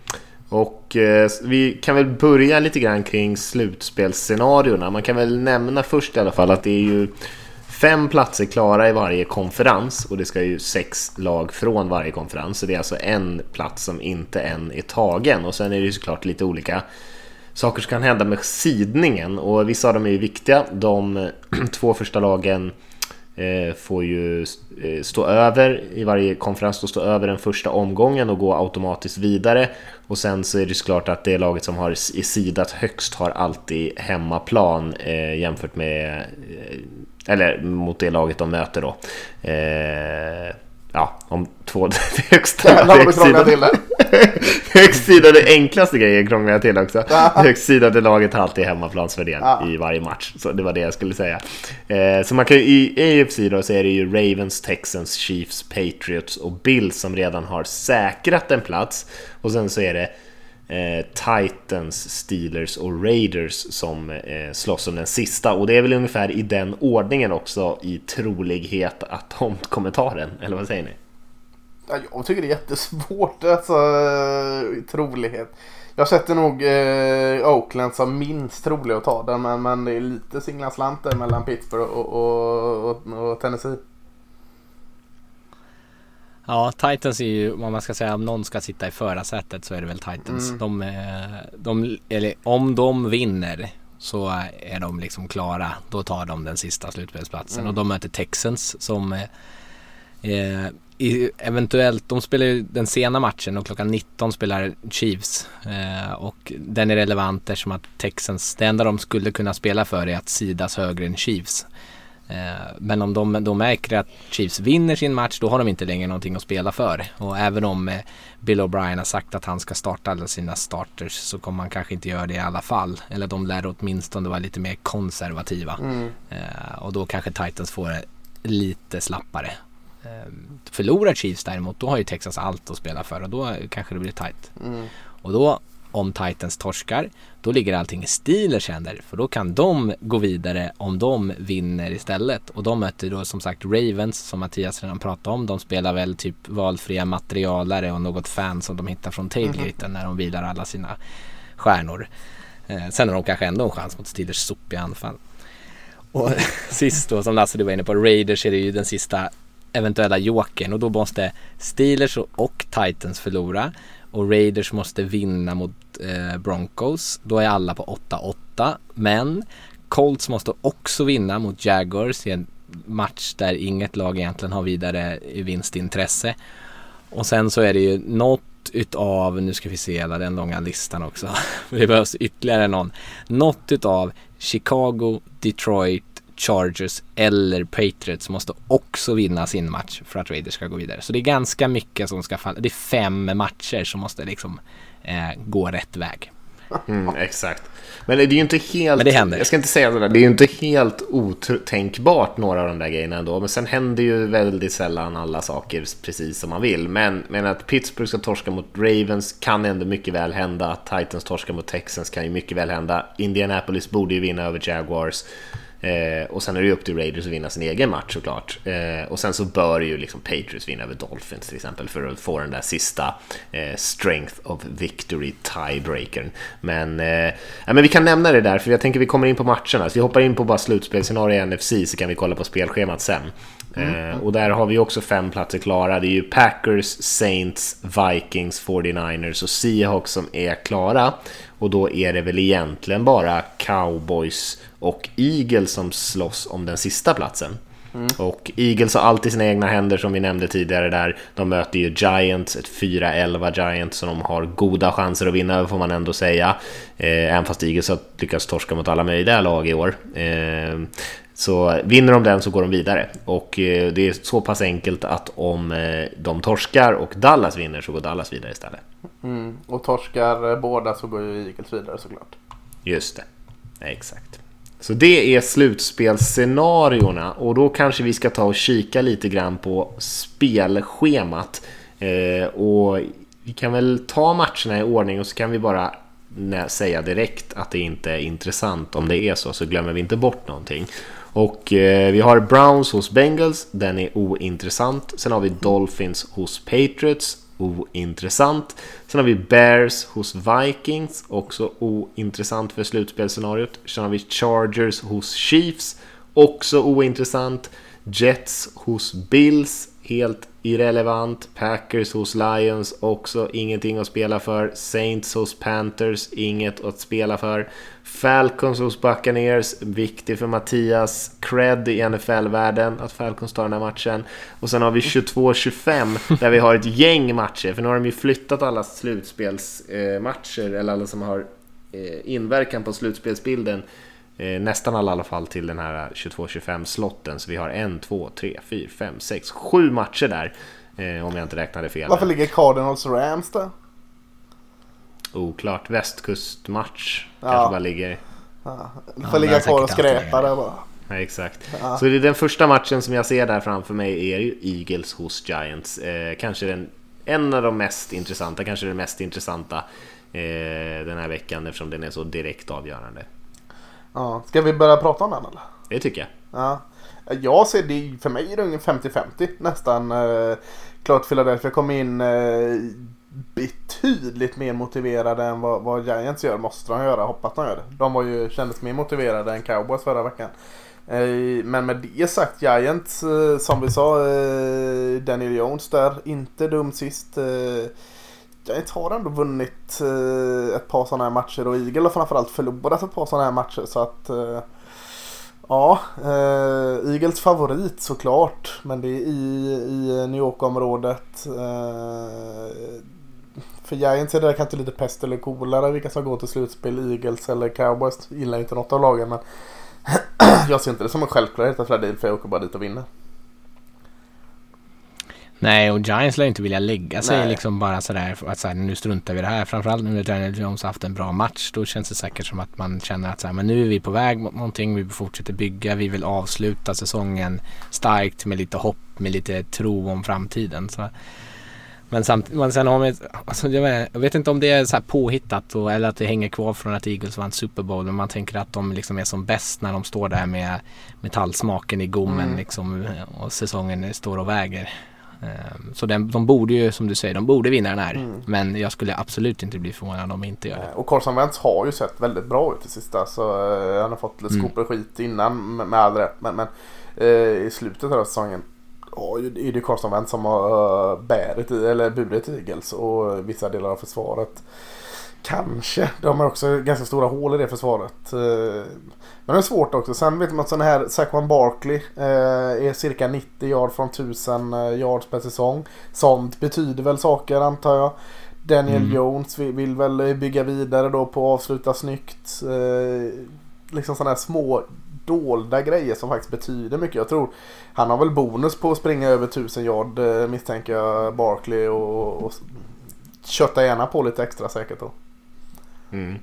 S1: Och eh, vi kan väl börja lite grann kring slutspelsscenarierna. Man kan väl nämna först i alla fall att det är ju fem platser klara i varje konferens och det ska ju sex lag från varje konferens. Så det är alltså en plats som inte än är tagen och sen är det ju såklart lite olika saker som kan hända med sidningen och vissa av dem är ju viktiga. De två första lagen eh, får ju eh, stå över i varje konferens, då stå över den första omgången och gå automatiskt vidare. Och sen så är det såklart att det laget som har i sidat högst har alltid hemmaplan eh, jämfört med, eller mot det laget de möter då. Ja, om två högsta högstsidade, högstsidade enklaste grejer krånglar jag till också. högstsidade laget har alltid hemmaplansfördel ja. i varje match. Så det var det jag skulle säga. Eh, så man kan i AFC då så är det ju Ravens, Texans, Chiefs, Patriots och Bills som redan har säkrat en plats. Och sen så är det Eh, Titans, Steelers och Raiders som eh, slåss om den sista. Och det är väl ungefär i den ordningen också i trolighet att de kommer ta den. Eller vad säger ni?
S2: Ja, jag tycker det är jättesvårt, alltså eh, i trolighet. Jag sätter nog eh, Oakland som minst trolig att ta den, men, men det är lite singla slanter mellan Pittsburgh och, och, och, och Tennessee.
S3: Ja, Titans är ju, om man ska säga, om någon ska sitta i förarsätet så är det väl Titans. Mm. De, de, eller om de vinner så är de liksom klara. Då tar de den sista slutspelsplatsen mm. och de möter Texans som eh, eventuellt, de spelar ju den sena matchen och klockan 19 spelar Chiefs. Eh, och den är relevant eftersom att Texans, det enda de skulle kunna spela för är att sidas högre än Chiefs. Eh, men om de, de märker att Chiefs vinner sin match då har de inte längre någonting att spela för. Och även om eh, Bill O'Brien har sagt att han ska starta alla sina starters så kommer han kanske inte göra det i alla fall. Eller de lär åtminstone vara lite mer konservativa. Mm. Eh, och då kanske Titans får det lite slappare. Förlorar Chiefs däremot då har ju Texas allt att spela för och då kanske det blir tight. Mm. Och då om Titans torskar, då ligger allting i Steelers händer. För då kan de gå vidare om de vinner istället. Och de möter då som sagt Ravens som Mattias redan pratade om. De spelar väl typ valfria materialare och något fan som de hittar från tailgaten mm. när de vilar alla sina stjärnor. Eh, sen har de kanske ändå en chans mot Steelers sopiga anfall. Och sist då som Lasse du var inne på, Raiders är det ju den sista eventuella jokern och då måste Steelers och Titans förlora och Raiders måste vinna mot eh, Broncos. Då är alla på 8-8. Men Colts måste också vinna mot Jaguars i en match där inget lag egentligen har vidare vinstintresse. Och sen så är det ju något utav, nu ska vi se hela den långa listan också. det behövs ytterligare någon. Något utav Chicago, Detroit, Chargers eller Patriots måste också vinna sin match för att Raiders ska gå vidare. Så det är ganska mycket som ska falla. Det är fem matcher som måste liksom eh, gå rätt väg.
S1: Mm, exakt. Men det är ju inte helt...
S3: Men det händer.
S1: Jag ska inte säga sådär. Det är ju inte helt otänkbart några av de där grejerna ändå. Men sen händer ju väldigt sällan alla saker precis som man vill. Men, men att Pittsburgh ska torska mot Ravens kan ändå mycket väl hända. Att Titans torska mot Texans kan ju mycket väl hända. Indianapolis borde ju vinna över Jaguars. Eh, och sen är det ju upp till Raiders att vinna sin egen match såklart. Eh, och sen så bör ju liksom Patriots vinna över Dolphins till exempel för att få den där sista eh, strength of victory tiebreakern. Men, eh, ja, men vi kan nämna det där för jag tänker vi kommer in på matcherna. Så vi hoppar in på bara slutspelsscenario i NFC så kan vi kolla på spelschemat sen. Mm. Eh, och där har vi också fem platser klara. Det är ju Packers, Saints, Vikings, 49ers och Seahawks som är klara. Och då är det väl egentligen bara Cowboys och Eagles som slåss om den sista platsen. Mm. Och Eagles har alltid sina egna händer som vi nämnde tidigare där. De möter ju Giants, ett 4-11 Giants som de har goda chanser att vinna får man ändå säga. Eh, även fast Eagles har lyckats torska mot alla möjliga lag i år. Eh, så vinner de den så går de vidare. Och eh, det är så pass enkelt att om eh, de torskar och Dallas vinner så går Dallas vidare istället.
S2: Mm. Och torskar eh, båda så går ju Eagles vidare såklart.
S1: Just det, exakt. Så det är slutspelsscenarierna och då kanske vi ska ta och kika lite grann på spelschemat. Och vi kan väl ta matcherna i ordning och så kan vi bara säga direkt att det inte är intressant om det är så, så glömmer vi inte bort någonting. Och eh, vi har Browns hos Bengals, den är ointressant. Sen har vi Dolphins hos Patriots, ointressant. Sen har vi Bears hos Vikings, också ointressant för slutspelsscenariot. Sen har vi Chargers hos Chiefs, också ointressant. Jets hos Bills, helt irrelevant. Packers hos Lions, också ingenting att spela för. Saints hos Panthers, inget att spela för. Falcons hos Buccaneers, viktig för Mattias. Cred i NFL-världen att Falcons tar den här matchen. Och sen har vi 22-25 där vi har ett gäng matcher. För nu har de ju flyttat alla slutspelsmatcher, eller alla som har eh, inverkan på slutspelsbilden. Eh, nästan alla i alla fall till den här 22-25 slotten. Så vi har en, två, tre, fyra, fem, sex, sju matcher där. Eh, om jag inte räknade fel.
S2: Varför ligger Cardinals Rams där?
S1: Oklart. Västkustmatch ja. kanske bara ligger...
S2: Ja. Får ja, ligga kvar och skräpa där bara.
S1: Ja, exakt. Ja. Så det är den första matchen som jag ser där framför mig är ju Eagles hos Giants. Eh, kanske den, en av de mest intressanta, kanske den mest intressanta eh, den här veckan eftersom den är så direkt avgörande.
S2: Ja. Ska vi börja prata om den eller?
S1: Det tycker jag.
S2: Ja. Jag ser det, för mig är det ungefär 50-50 nästan. Eh, klart Philadelphia kom in eh, betydligt mer motiverade än vad, vad Giants gör. Måste de göra. Hoppas de gör det. De var ju, kändes mer motiverade än Cowboys förra veckan. Eh, men med det sagt, Giants som vi sa, Daniel Jones där, inte dum sist. Giants har ändå vunnit eh, ett par sådana här matcher och Eagle har framförallt förlorat ett par sådana här matcher så att eh, Ja, eh, Eagles favorit såklart. Men det är i, i New York-området. Eh, för Giants är det kanske lite pest eller kolera vilka som går till slutspel. Eagles eller Cowboys gillar inte något av lagen. Men jag ser inte det som en självklarhet att Philadelphia åker bara dit och vinner.
S3: Nej, och Giants lär inte vilja lägga sig Nej. liksom bara sådär att så här, nu struntar vi i det här. Framförallt nu när Daniel Jones har haft en bra match. Då känns det säkert som att man känner att så här, men nu är vi på väg mot någonting. Vi fortsätter bygga. Vi vill avsluta säsongen starkt med lite hopp, med lite tro om framtiden. Så, men, samt, men sen har man, alltså, jag, vet, jag vet inte om det är så här påhittat och, eller att det hänger kvar från att Eagles vann Super Bowl. Men man tänker att de liksom är som bäst när de står där med metallsmaken i gommen mm. liksom, och säsongen står och väger. Ehm, så den, de borde ju som du säger, de borde vinna den här. Mm. Men jag skulle absolut inte bli förvånad om de inte gör det.
S2: Och Carson Wentz har ju sett väldigt bra ut i sista. Så uh, han har fått lite mm. skopor skit innan med, all rätt. Men, men uh, i slutet av säsongen Ja, det är det Carson Wentz som har bärit i, eller burit Eagles och vissa delar av försvaret. Kanske. De har också ganska stora hål i det försvaret. Men det är svårt också. Sen vet man att sådana här Saquon Barkley eh, är cirka 90 yard från 1000 eh, yards per säsong. Sånt betyder väl saker antar jag. Daniel mm. Jones vill, vill, väl bygga vidare då på att avsluta snyggt. Eh, liksom sådana här små dolda grejer som faktiskt betyder mycket. Jag tror han har väl bonus på att springa över 1000 yard eh, misstänker jag Barkley och, och kötta gärna på lite extra säkert då.
S1: Mm.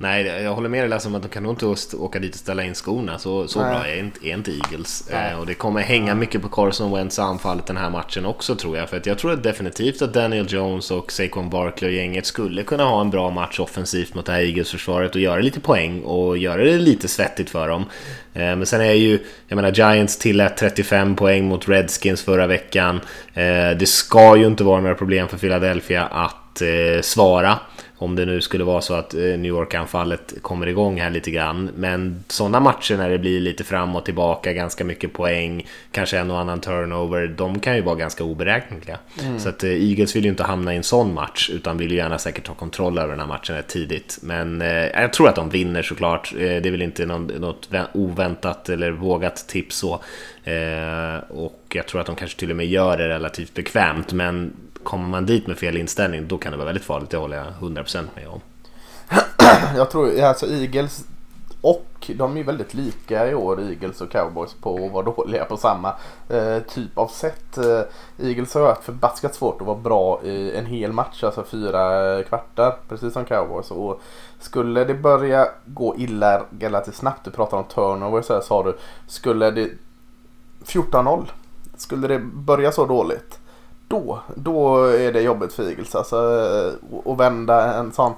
S1: Nej, jag håller med dig Lasse om att de kan nog inte åka dit och ställa in skorna. Så, så bra är inte, är inte Eagles. Eh, och det kommer hänga mycket på Carson Wentz anfallet den här matchen också tror jag. För att jag tror definitivt att Daniel Jones och Saquon Barkley och gänget skulle kunna ha en bra match offensivt mot det här Eagles-försvaret och göra lite poäng och göra det lite svettigt för dem. Eh, men sen är ju, jag menar Giants tillät 35 poäng mot Redskins förra veckan. Eh, det ska ju inte vara några problem för Philadelphia att eh, svara. Om det nu skulle vara så att eh, New York-anfallet kommer igång här lite grann. Men sådana matcher när det blir lite fram och tillbaka, ganska mycket poäng, kanske en och annan turnover, de kan ju vara ganska oberäkneliga. Mm. Så att eh, Eagles vill ju inte hamna i en sån match, utan vill ju gärna säkert ta kontroll över den här matchen tidigt. Men eh, jag tror att de vinner såklart. Eh, det är väl inte någon, något oväntat eller vågat tips så. Och jag tror att de kanske till och med gör det relativt bekvämt, men kommer man dit med fel inställning då kan det vara väldigt farligt. Det håller jag 100% med om.
S2: jag tror, alltså Eagles och de är väldigt lika i år, Eagles och Cowboys, på att vara dåliga på samma eh, typ av sätt. Eh, Eagles har haft förbaskat svårt att vara bra i en hel match, alltså fyra kvartar, precis som Cowboys. Och skulle det börja gå illa relativt snabbt, du pratar om turnover så här, sa du, skulle det 14-0, skulle det börja så dåligt då, då är det jobbigt för Eagles. Alltså eh, att vända en sån.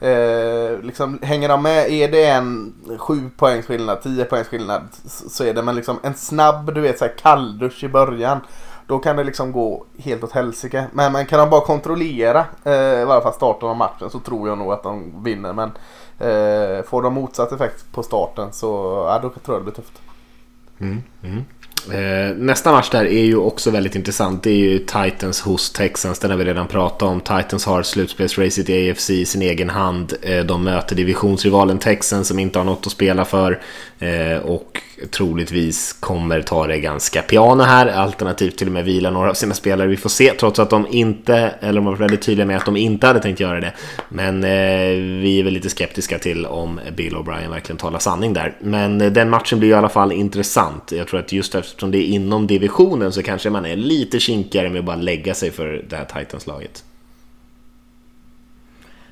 S2: Eh, liksom, hänger de med, är det en 7 poängs skillnad, 10 poängs skillnad så är det men liksom en snabb, du vet så här kalldusch i början. Då kan det liksom gå helt åt helsike. Men, men kan de bara kontrollera eh, i varje fall starten av matchen så tror jag nog att de vinner. Men eh, får de motsatt effekt på starten så ja, då tror jag det blir tufft.
S1: Mm, mm. Eh, nästa match där är ju också väldigt intressant. Det är ju Titans hos Texans. Den har vi redan pratat om. Titans har slutspelsracet i AFC i sin egen hand. Eh, de möter divisionsrivalen Texans som inte har något att spela för. Eh, och troligtvis kommer ta det ganska piano här, alternativt till och med vila några av sina spelare. Vi får se, trots att de inte, eller de var väldigt tydliga med att de inte hade tänkt göra det. Men vi är väl lite skeptiska till om Bill O'Brien verkligen talar sanning där. Men den matchen blir i alla fall intressant. Jag tror att just eftersom det är inom divisionen så kanske man är lite kinkigare med att bara lägga sig för det här Titans-laget.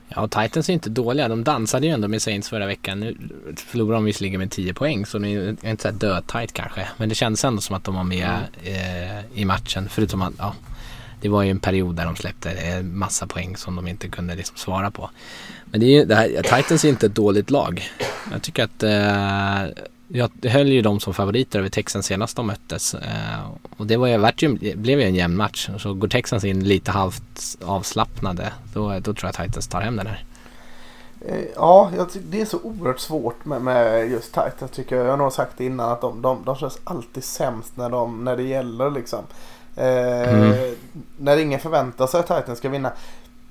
S3: Ja, Titans är inte dåliga. De dansade ju ändå med Saints förra veckan. Nu förlorade de visserligen med 10 poäng så det är inte så dödtajt kanske. Men det kändes ändå som att de var med eh, i matchen. Förutom att ja, det var ju en period där de släppte eh, massa poäng som de inte kunde liksom svara på. Men det är ju, det här, Titans är inte ett dåligt lag. Jag tycker att eh, jag höll ju dem som favoriter över Texans senast de möttes. Eh, och det var ju, vart ju, blev ju en jämn match. Så går Texans in lite halvt avslappnade, då, då tror jag Titans tar hem den här.
S2: Eh, ja, det är så oerhört svårt med, med just Titans tycker jag. Jag har nog sagt det innan att de, de, de känns alltid sämst när, de, när det gäller liksom. Eh, mm. När ingen förväntar sig att Titans ska vinna.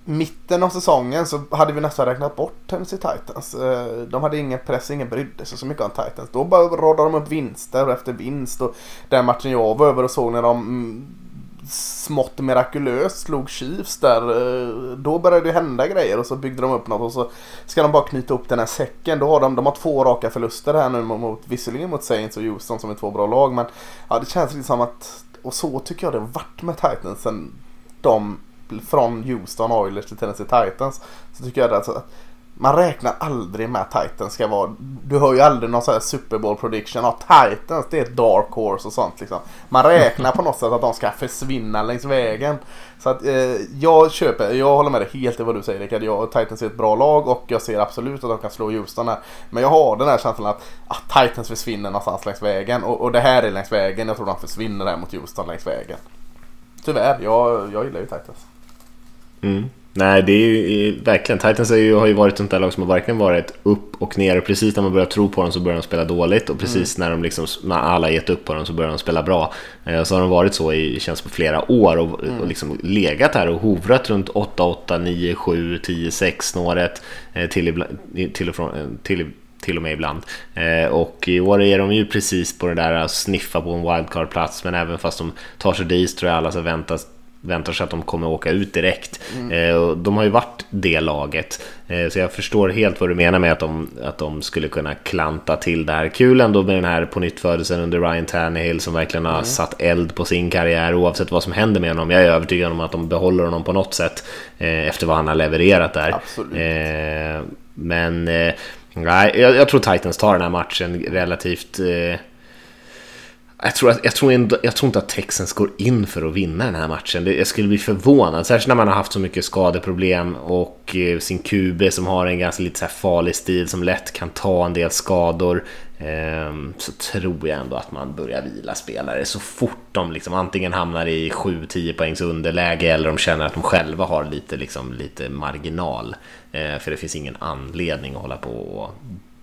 S2: Mitten av säsongen så hade vi nästan räknat bort Tennessee Titans. Eh, de hade ingen press, ingen brydde sig så mycket om Titans. Då bara radade de upp vinster efter vinst. Och den matchen jag var över och såg när de mm, smått mirakulöst slog Chiefs där. Eh, då började det hända grejer och så byggde de upp något och så ska de bara knyta upp den här säcken. Då har de, de har två raka förluster här nu mot, visserligen mot Saints och Houston som är två bra lag men ja, det känns lite som att och så tycker jag det har varit med Titans sen de från Houston Oilers till Tennessee Titans. Så tycker jag att alltså, man räknar aldrig med att Titans ska vara... Du hör ju aldrig någon sån här Super Bowl prediction. Ja, Titans det är ett dark horse och sånt liksom. Man räknar på något sätt att de ska försvinna längs vägen. Så att eh, jag köper, jag håller med dig helt i vad du säger Rickard. Jag, Titans är ett bra lag och jag ser absolut att de kan slå Houston här. Men jag har den här känslan att ah, Titans försvinner någonstans längs vägen. Och, och det här är längs vägen. Jag tror de försvinner där mot Houston längs vägen. Tyvärr, jag, jag gillar ju Titans.
S1: Mm. Nej, det är ju verkligen. Titans är ju, har ju varit ett sånt där lag som har verkligen varit upp och ner. Och precis när man börjar tro på dem så börjar de spela dåligt. Och precis mm. när, de liksom, när alla gett upp på dem så börjar de spela bra. Eh, så har de varit så i känns på flera år och, mm. och liksom legat här och hovrat runt 8-8, 9, 7, 10, 6 snåret. Eh, till, till, och från, eh, till, till och med ibland. Eh, och i år är de ju precis på det där att sniffa på en wildcard-plats. Men även fast de tar sig dit tror jag alla så väntas väntar sig att de kommer åka ut direkt. Mm. De har ju varit det laget. Eh, så jag förstår helt vad du menar med att de, att de skulle kunna klanta till det här. Kul ändå med den här på nytt under Ryan Tannehill som verkligen har mm. satt eld på sin karriär oavsett vad som händer med honom. Jag är övertygad om att de behåller honom på något sätt eh, efter vad han har levererat där.
S2: Absolut.
S1: men nej, jag, jag, tror Titans tar den här matchen relativt jag tror, att, jag, tror ändå, jag tror inte att Texans går in för att vinna den här matchen. Jag skulle bli förvånad, särskilt när man har haft så mycket skadeproblem och eh, sin QB som har en ganska lite så farlig stil som lätt kan ta en del skador. Eh, så tror jag ändå att man börjar vila spelare så fort de liksom antingen hamnar i 7-10 poängs underläge eller de känner att de själva har lite, liksom, lite marginal. Eh, för det finns ingen anledning att hålla på och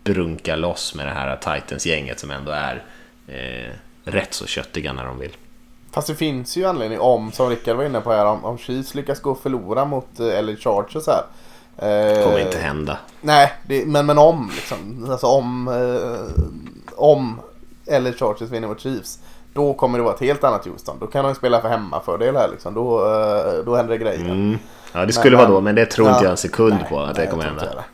S1: brunka loss med det här Titans-gänget som ändå är eh, rätt så köttiga när de vill.
S2: Fast det finns ju anledning om, som Rickard var inne på här, om, om Chiefs lyckas gå och förlora mot eh, LA Chargers här.
S1: Eh, kommer inte hända.
S2: Nej, det, men, men om liksom. Alltså om, eh, om LA Chargers vinner mot Chiefs. Då kommer det vara ett helt annat Houston. Då kan de spela för hemmafördel här liksom. Då, eh, då händer det grejer. Mm.
S1: Ja det skulle men, vara då men det tror ja, inte jag en sekund nej, på att nej, det kommer hända.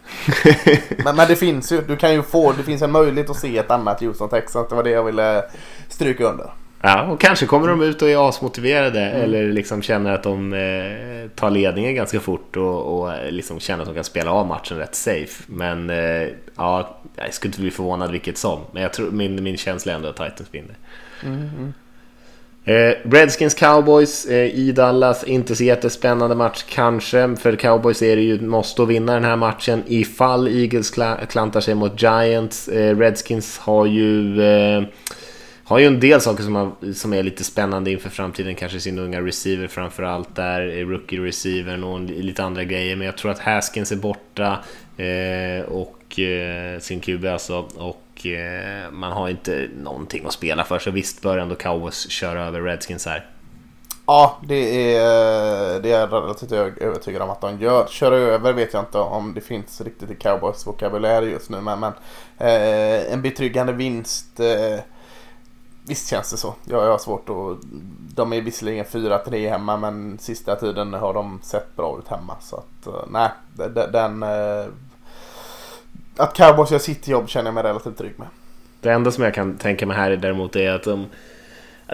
S2: men, men det finns ju, du kan ju få, det finns en möjlighet att se ett annat Houston Texas. Det var det jag ville stryka under.
S1: Ja, och kanske kommer de ut och är asmotiverade mm. eller liksom känner att de eh, tar ledningen ganska fort och, och liksom känner att de kan spela av matchen rätt safe. Men eh, ja, jag skulle inte bli förvånad vilket som. Men jag tror, min, min känsla är ändå att Titans vinner. Mm, mm. Eh, Redskins Cowboys eh, i Dallas, inte så jättespännande match kanske. För Cowboys är det ju måste vinna den här matchen ifall Eagles klantar sig mot Giants. Eh, Redskins har ju eh, har ju en del saker som, har, som är lite spännande inför framtiden. Kanske sin unga receiver framförallt där, eh, rookie receiver och lite andra grejer. Men jag tror att Haskins är borta eh, och eh, sin QB alltså. Och eh, man har inte någonting att spela för. Så visst bör ändå Cowboys köra över Redskins här.
S2: Ja, det är, eh, det är relativt övertygad om att de gör. Köra över vet jag inte om det finns riktigt i Cowboys vokabulär just nu. Men, men eh, en betryggande vinst eh, Visst känns det så. Jag, har svårt att... De är visserligen 4-3 hemma men sista tiden har de sett bra ut hemma. Så att eh, nej, den... Eh, att Cowboys gör sitt jobb känner jag mig relativt trygg med.
S1: Det enda som jag kan tänka mig här däremot är att de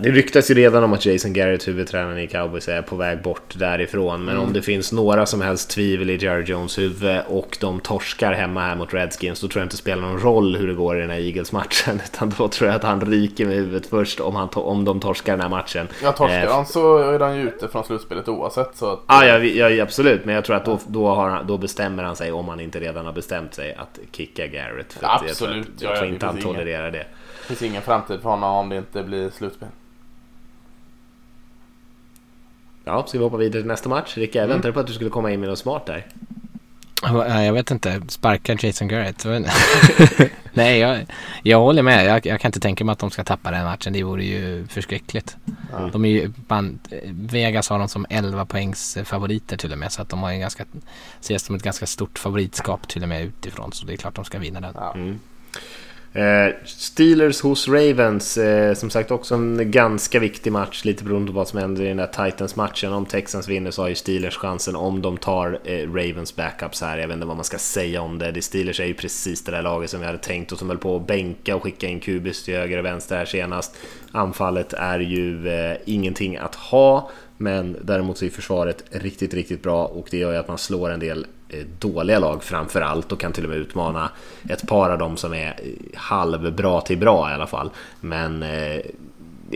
S1: det ryktas ju redan om att Jason Garrett, huvudtränaren i Cowboys, är på väg bort därifrån. Men mm. om det finns några som helst tvivel i Jerry Jones huvud och de torskar hemma här mot Redskins, då tror jag inte det spelar någon roll hur det går i den här Eagles-matchen. Utan då tror jag att han ryker med huvudet först om, han om de torskar den här matchen.
S2: Ja, torskar eh, han så är han ju ute från slutspelet oavsett. Så att...
S1: ah, ja, ja, absolut. Men jag tror att då, då, har då bestämmer han sig, om han inte redan har bestämt sig, att kicka Garrett.
S2: För ja, absolut.
S1: Jag tror, jag tror inte han tolererar det.
S2: Det finns ingen framtid för honom om det inte blir slutspel.
S1: Ja, ska vi hoppa vidare till nästa match? Rickard, jag mm. väntade på att du skulle komma in med något smart där.
S3: Jag vet inte, sparka Jason Garrett. Nej, jag, jag håller med. Jag, jag, kan inte tänka mig att de ska tappa den matchen. Det vore ju förskräckligt. Mm. De är ju, man, Vegas har dem som 11 poängs favoriter till och med. Så att de har en ganska, ses som ett ganska stort favoritskap till och med utifrån. Så det är klart de ska vinna den. Mm.
S1: Eh, Steelers hos Ravens, eh, som sagt också en ganska viktig match, lite beroende på vad som händer i den där Titans-matchen. Om Texans vinner så har ju Steelers chansen om de tar eh, Ravens backups här. Jag vet inte vad man ska säga om det. De Steelers är ju precis det där laget som vi hade tänkt och som höll på att bänka och skicka in Kubis till höger och vänster här senast. Anfallet är ju eh, ingenting att ha. Men däremot så är försvaret riktigt, riktigt bra och det gör ju att man slår en del Eh, dåliga lag framför allt och kan till och med utmana ett par av dem som är halvbra till bra i alla fall. Men eh,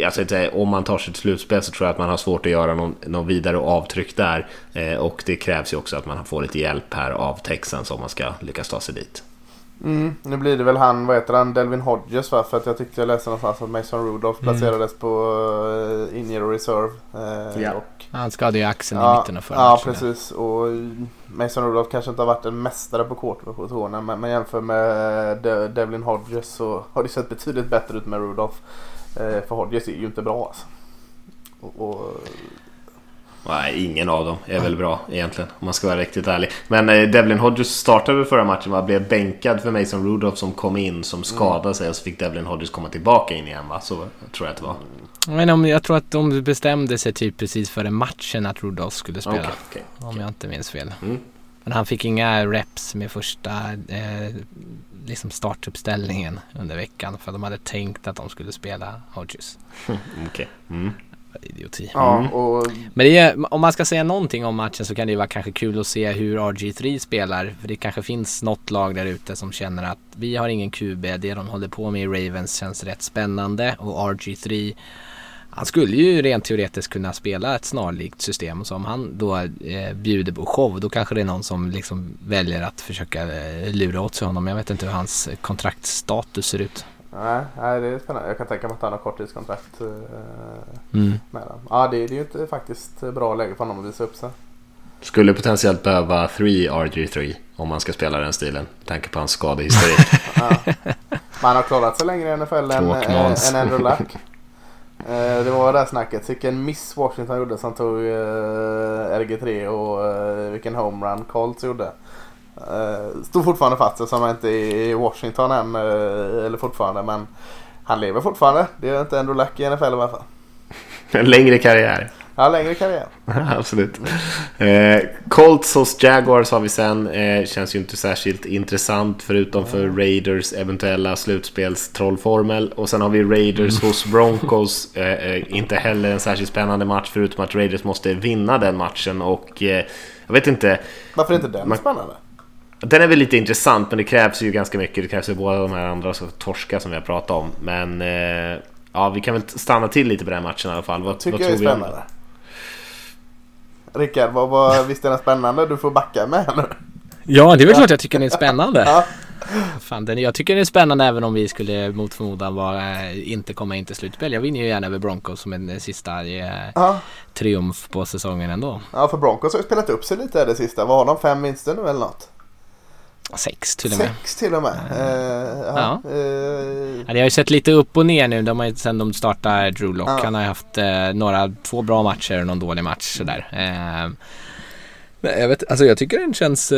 S1: alltså, om man tar sig till slutspel så tror jag att man har svårt att göra någon, någon vidare avtryck där. Eh, och det krävs ju också att man får lite hjälp här av Texans om man ska lyckas ta sig dit.
S2: Mm, nu blir det väl han, vad heter han, Delvin Hodges va? För att jag tyckte jag läste någonstans att Mason Rudolph mm. placerades på uh, in reserve. Uh,
S3: ja. och, han skadade ju axeln ja, i mitten av förra
S2: Ja, matchen. precis. Och Mason Rudolph kanske inte har varit en mästare på quarterback-positionen. Men, men jämför med De Devlin Hodges så har det sett betydligt bättre ut med Rudolph. Uh, för Hodges är ju inte bra alltså. Och, och
S1: Nej, ingen av dem är väl bra egentligen om man ska vara riktigt ärlig. Men eh, Devlin Hodges startade förra matchen och blev bänkad för Mason Rudolph som kom in som skadade sig och så fick Devlin Hodges komma tillbaka in igen va? Så tror jag att det var.
S3: Men om, jag tror att de bestämde sig typ precis före matchen att Rudolph skulle spela. Okay, okay, okay. Om jag inte minns fel. Mm. Men han fick inga reps med första eh, liksom startuppställningen under veckan för de hade tänkt att de skulle spela Hodges.
S1: Okej. Okay. Mm
S3: idioti. Ja, mm. och... Men det är, om man ska säga någonting om matchen så kan det ju vara kanske kul att se hur RG3 spelar. För det kanske finns något lag där ute som känner att vi har ingen QB, det de håller på med i Ravens känns rätt spännande och RG3 han skulle ju rent teoretiskt kunna spela ett snarlikt system så om han då eh, bjuder på show då kanske det är någon som liksom väljer att försöka eh, lura åt sig honom. Jag vet inte hur hans kontraktstatus ser ut.
S2: Nej, nej, det är spännande. Jag kan tänka mig att han har korttidskontrakt eh, mm. med den. Ja, det, det är ju inte faktiskt bra läge för honom att visa upp sig.
S1: Skulle potentiellt behöva 3 RG3 om man ska spela den stilen. Med tanke på hans skadehistorik.
S2: ja. Man har klarat sig längre i NFL än, än Andrew Luck. Eh, det var det där snacket. Vilken miss Washington gjorde som tog eh, RG3 och vilken homerun Colts gjorde. Uh, står fortfarande fast eftersom han inte är i Washington än. Uh, eller fortfarande men han lever fortfarande. Det är inte ändå Luck i NFL i alla fall.
S1: En längre karriär.
S2: Ja, längre karriär.
S1: Absolut. Eh, Colts hos Jaguars har vi sen. Eh, känns ju inte särskilt intressant förutom för Raiders eventuella slutspelstrollformel. Och sen har vi Raiders hos Broncos. Eh, eh, inte heller en särskilt spännande match förutom att Raiders måste vinna den matchen. Och eh, jag vet inte.
S2: Varför är inte den man, spännande?
S1: Den är väl lite intressant men det krävs ju ganska mycket. Det krävs ju båda de här andra så torska som vi har pratat om. Men eh, ja, vi kan väl stanna till lite på den matchen i alla fall. Vad,
S2: Tycker vad jag är spännande. Rickard, vad, vad, visst är den spännande? Du får backa med nu.
S3: Ja, det är väl klart jag tycker den är spännande. ja. Fan, den, jag tycker den är spännande även om vi skulle mot förmodan vara, eh, inte komma in till slutspel. Jag vinner ju gärna över Broncos som en sista eh, ja. triumf på säsongen ändå.
S2: Ja, för Broncos har ju spelat upp sig lite det sista. Vad har de? Fem vinster nu eller något?
S3: Sex till och med.
S2: Sex till och med. Uh,
S3: ja. Uh, ja. det har ju sett lite upp och ner nu. De har sen de startade Drew Lock. Ja. Han har ju haft uh, några, två bra matcher och någon dålig match sådär. Uh, jag, vet, alltså jag tycker den känns...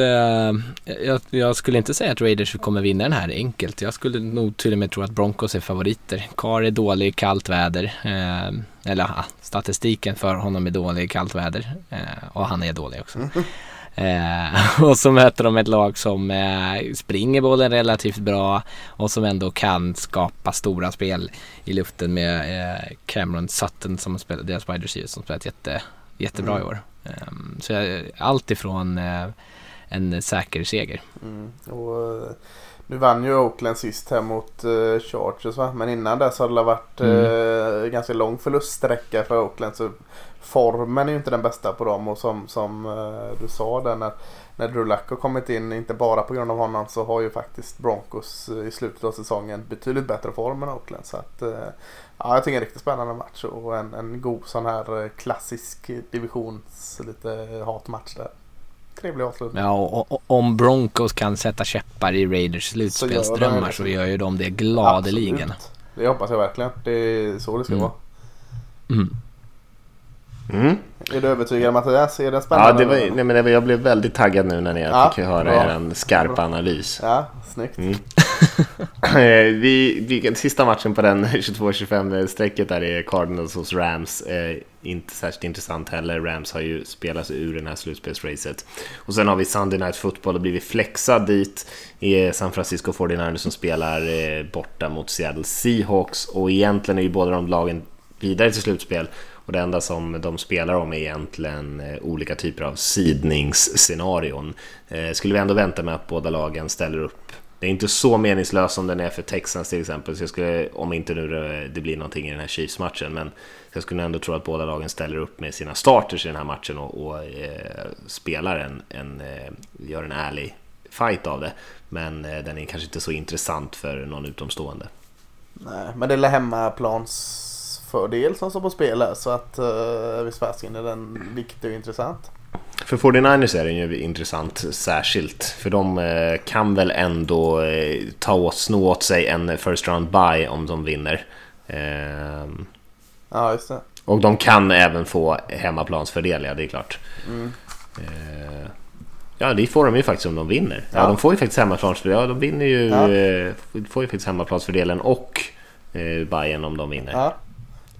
S3: Jag, jag, skulle inte säga att Raiders kommer vinna den här enkelt. Jag skulle nog till och med tro att Broncos är favoriter. Carr är dålig i kallt väder. eller statistiken för honom är dålig i kallt väder. och han är dålig också. Mm. Eh, och så möter de ett lag som eh, springer bollen relativt bra och som ändå kan skapa stora spel i luften med eh, Cameron Sutton som spelar, deras wide receiver som spelat jätte, jättebra mm. i år. Ehm, så jag, allt ifrån eh, en säker seger.
S2: Mm. Och, eh, nu vann ju Oakland sist här mot uh, Chargers va? Men innan dess har det varit mm. ganska lång förluststräcka för Oakland. Så formen är ju inte den bästa på dem och som, som uh, du sa där när, när Drew Luck har kommit in, inte bara på grund av honom, så har ju faktiskt Broncos uh, i slutet av säsongen betydligt bättre form än Oakland. Så att, uh, ja, jag tycker det är en riktigt spännande match och en, en god sån här klassisk divisions lite hatmatch där. trevlig avslutning.
S3: Ja, och, och, om Broncos kan sätta käppar i Raiders slutspelsdrömmar så, så gör ju de det gladeligen.
S2: Absolut. Det hoppas jag verkligen. Det är så det ska
S3: Mm.
S2: vara.
S3: Mm.
S1: Mm.
S2: Är du övertygad Mattias? Är det spännande?
S1: Ja, det var, nej, men det jag blev väldigt taggad nu när ni
S2: Ja,
S1: fick höra
S2: bra.
S1: er en skarp analys.
S2: Ja, snyggt.
S1: Mm. Eh, vi, vi, sista matchen på den 22-25 strecket där är Cardinals hos Rams. Eh, inte särskilt intressant heller. Rams har ju spelat sig ur det här slutspelsracet. Och sen har vi Sunday Night Football och blivit flexad dit. är San Francisco 49ers som spelar eh, borta mot Seattle Seahawks. Och egentligen är ju båda de lagen vidare till slutspel. Och det enda som de spelar om är egentligen eh, olika typer av sidningsscenarion. Eh, skulle vi ändå vänta med att båda lagen ställer upp det är inte så meningslöst som den är för Texans till exempel, så jag skulle, om inte nu det- blir någonting i den här Chiefs-matchen, men jag skulle ändå tro att båda lagen ställer upp med sina starters i den här matchen och, och eh, spelar en, en eh, gör en ärlig fight av det. Men eh, den är kanske inte så intressant för någon utomstående.
S2: Nej, men det är hemmaplans hemmaplansfördel som står på spel här, så att uh, visst fasiken är den viktig och intressant.
S1: För 49ers är den ju intressant särskilt, för de eh, kan väl ändå eh, ta åt, sno åt sig en first round buy om de vinner. Ehm,
S2: Ja, just det.
S1: Och de kan även få hemmaplansfördel, ja det är klart.
S2: Mm.
S1: Eh, ja, det får de ju faktiskt om de vinner. Ja,
S2: Ja.
S1: de får ju faktiskt hemmaplansfördel. Ja, de vinner ju,
S2: Ja.
S1: eh, får ju faktiskt hemmaplansfördelen och eh, Bayern om de vinner.
S2: Ja.